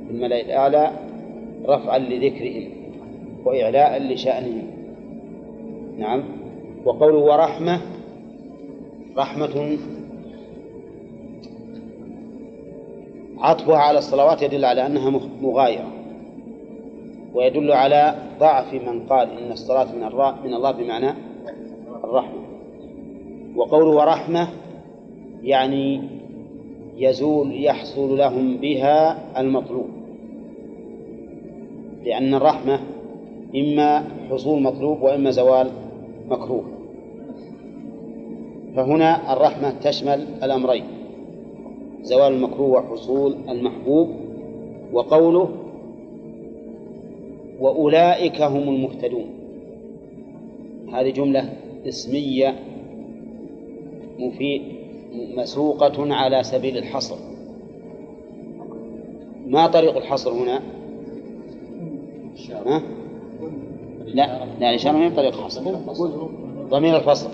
في الملأ الأعلى رفعا لذكرهم وإعلاء لشأنهم. نعم. وقوله ورحمة رحمة عطفها على الصلوات يدل على أنها مغايرة ويدل على ضعف من قال إن الصلاة من الراء من الله بمعنى الرحمة. وقوله ورحمة يعني يزول يحصل لهم بها المطلوب لأن الرحمة إما حصول مطلوب وإما زوال مكروه. فهنا الرحمة تشمل الأمرين. زوال المكروه وحصول المحبوب وقوله وأولئك هم المهتدون. هذه جملة اسمية مفيد مسوقة على سبيل الحصر. ما طريق الحصر هنا؟ ها؟ لا لا الإشارة هي طريق الحصر. ضمير الفصل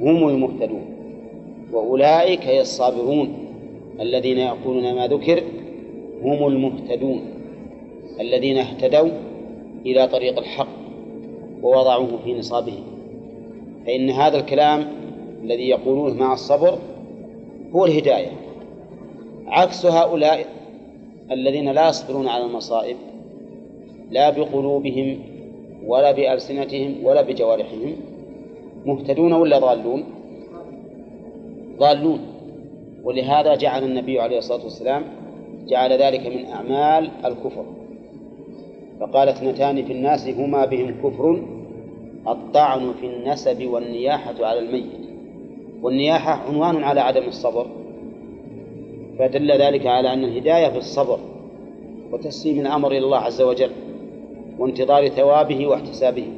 هم المهتدون. وأولئك هي الصابرون. الذين يقولون ما ذكر هم المهتدون الذين اهتدوا إلى طريق الحق ووضعوه في نصابه فإن هذا الكلام الذي يقولونه مع الصبر هو الهداية. عكس هؤلاء الذين لا يصبرون على المصائب لا بقلوبهم ولا بألسنتهم ولا بجوارحهم مهتدون ولا ضالون؟ ضالون. ولهذا جعل النبي عليه الصلاة والسلام جعل ذلك من أعمال الكفر. فقال اثنتان في الناس هما بهم كفر الطعن في النسب والنياحة على الميت. والنياحة عنوان على عدم الصبر فدل ذلك على أن الهداية في الصبر وتسليم الأمر إلى الله عز وجل وانتظار ثوابه واحتسابه.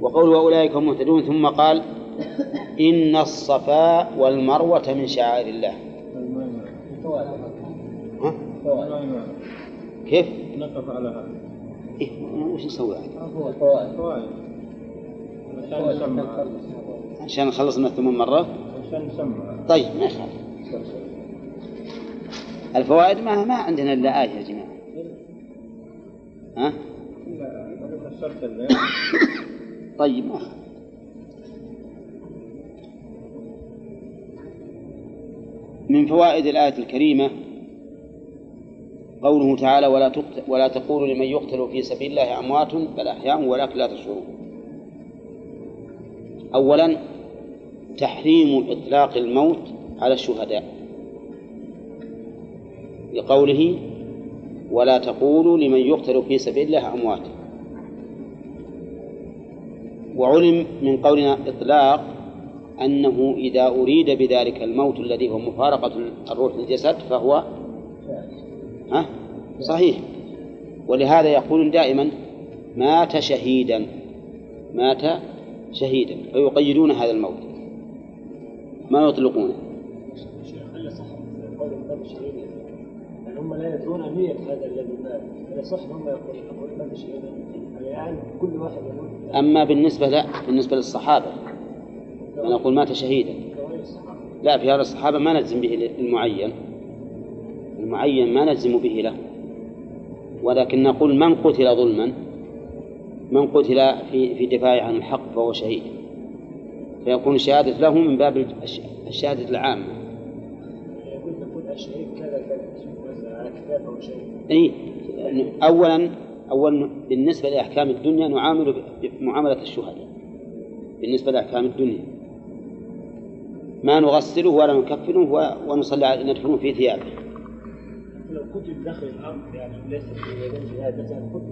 وقول أولئك هم مهتدون ثم قال إن الصفا والمروة من شعائر الله ها؟ كيف؟ نقف على هذا إيه وش نسوي فوائد عشان نخلص من الثمن مرة عشان نسمع طيب ما يخالف الفوائد ما ما عندنا إلا آية يا جماعة ها؟ طيب ما يخالف من فوائد الآية الكريمة قوله تعالى ولا ولا تقولوا لمن يقتل في سبيل الله أموات بل أحياء ولكن لا تشعرون. أولا تحريم إطلاق الموت على الشهداء. لقوله ولا تقولوا لمن يقتل في سبيل الله أموات وعلم من قولنا إطلاق أنه إذا أريد بذلك الموت الذي هو مفارقة الروح للجسد فهو ها؟ صحيح. ولهذا يقولون دائما مات شهيدا. مات شهيدا. فيقيدون هذا الموت. ما يطلقونه؟ يعني هم لا يدرون نية هذا الذي مات. هل صح هم يقولون شهيدا؟ يعني كل واحد يقول. أما بالنسبة لا بالنسبة للصحابة. نقول مات شهيدا. لا في هذا الصحابة ما نجزم به المعين. المعين ما نجزم به له. ولكن نقول من قتل ظلما من قتل في في دفاع عن الحق فهو شهيد. فيكون الشهادة له من باب الش- الشهادة العامة. أي أولا أولا بالنسبة لأحكام الدنيا نعامل بمعاملة الشهداء. بالنسبة لأحكام الدنيا. ما نغسله ولا نكفنه ونصلي ندفنه في ثيابه. لو كتب داخل الأرض يعني ليس في جهاد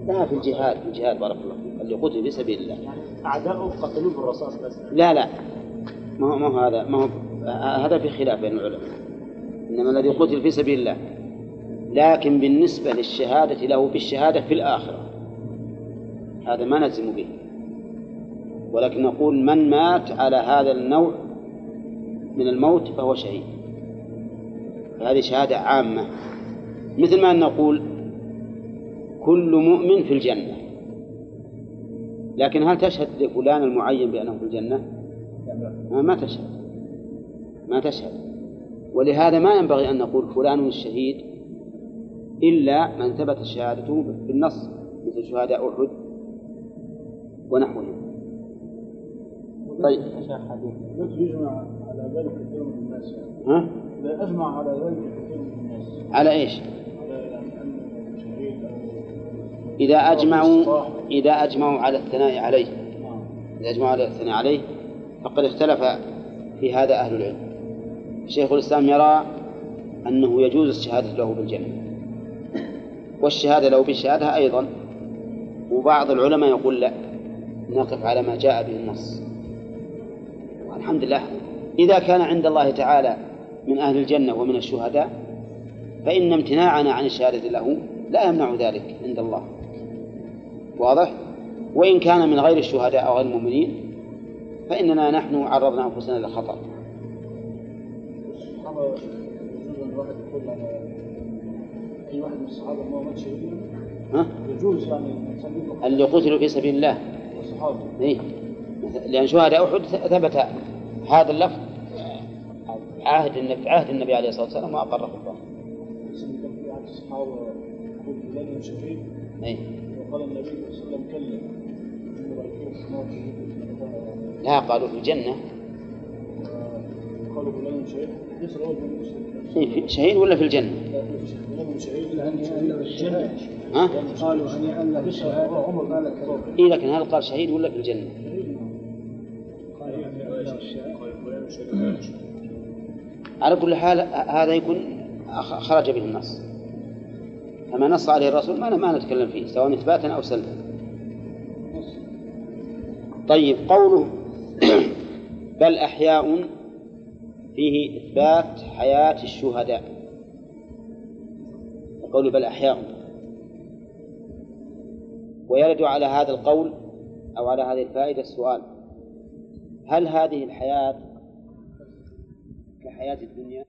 لا في الجهاد في الجهاد بارك الله فيك. اللي قتل في سبيل الله. يعني اعداؤه قتلوه بالرصاص مثلا لا لا. ما هو ما هو هذا ما هو هذا في خلاف بين العلماء. إنما الذي قتل في سبيل الله. لكن بالنسبة للشهادة له بالشهادة في الآخرة. هذا ما نلزم به. ولكن نقول من مات على هذا النوع من الموت فهو شهيد. هذه شهادة عامة. مثل ما نقول كل مؤمن في الجنة. لكن هل تشهد لفلان المعين بأنه في الجنة؟ ما, ما تشهد. ما تشهد. ولهذا ما ينبغي أن نقول فلان الشهيد إلا من ثبت شهادته بالنص مثل شهداء أحد ونحوهم. طيب. على ذلك كثير من الناس ها؟ لا أجمع على ذلك كثير من الناس على إيش؟ إذا أجمعوا إذا أجمعوا على الثناء عليه. إذا أجمعوا على الثناء عليه فقد اختلف في هذا أهل العلم. شيخ الإسلام يرى أنه يجوز الشهادة له بالجنة والشهادة له بالشهادة أيضا وبعض العلماء يقول لا. نقف على ما جاء به النص. والحمد لله إذا كان عند الله تعالى من أهل الجنة ومن الشهداء فإن امتناعنا عن الشهادة له لا يمنع ذلك عند الله. واضح؟ وإن كان من غير الشهداء أو غير المؤمنين فإننا نحن عرضنا أنفسنا للخطر أي واحد من مات شهيدا ها؟ يجوز يعني اللي قتلوا في سبيل الله. الصحابه إيه؟ لأن شهداء أحد ثبت هذا اللفظ. عهد النبي عهد النبي عليه الصلاة والسلام وأقره الله إيه؟ وقال النبي صلى الله عليه وسلم لا قالوا في الجنة قالوا إيه، شهيد ولا في الجنة ها؟ قالوا هنيئا عمر قال الخطاب إيه لكن هل قال شهيد ولا في الجنة؟ على كل حال هذا يكون خرج به النص. فما نص عليه الرسول ما ما نتكلم فيه سواء إثباتا أو سلبا. طيب قوله بل أحياء فيه إثبات حياة الشهداء. قوله بل أحياء. ويرد على هذا القول أو على هذه الفائدة السؤال هل هذه كحياة الدنيا.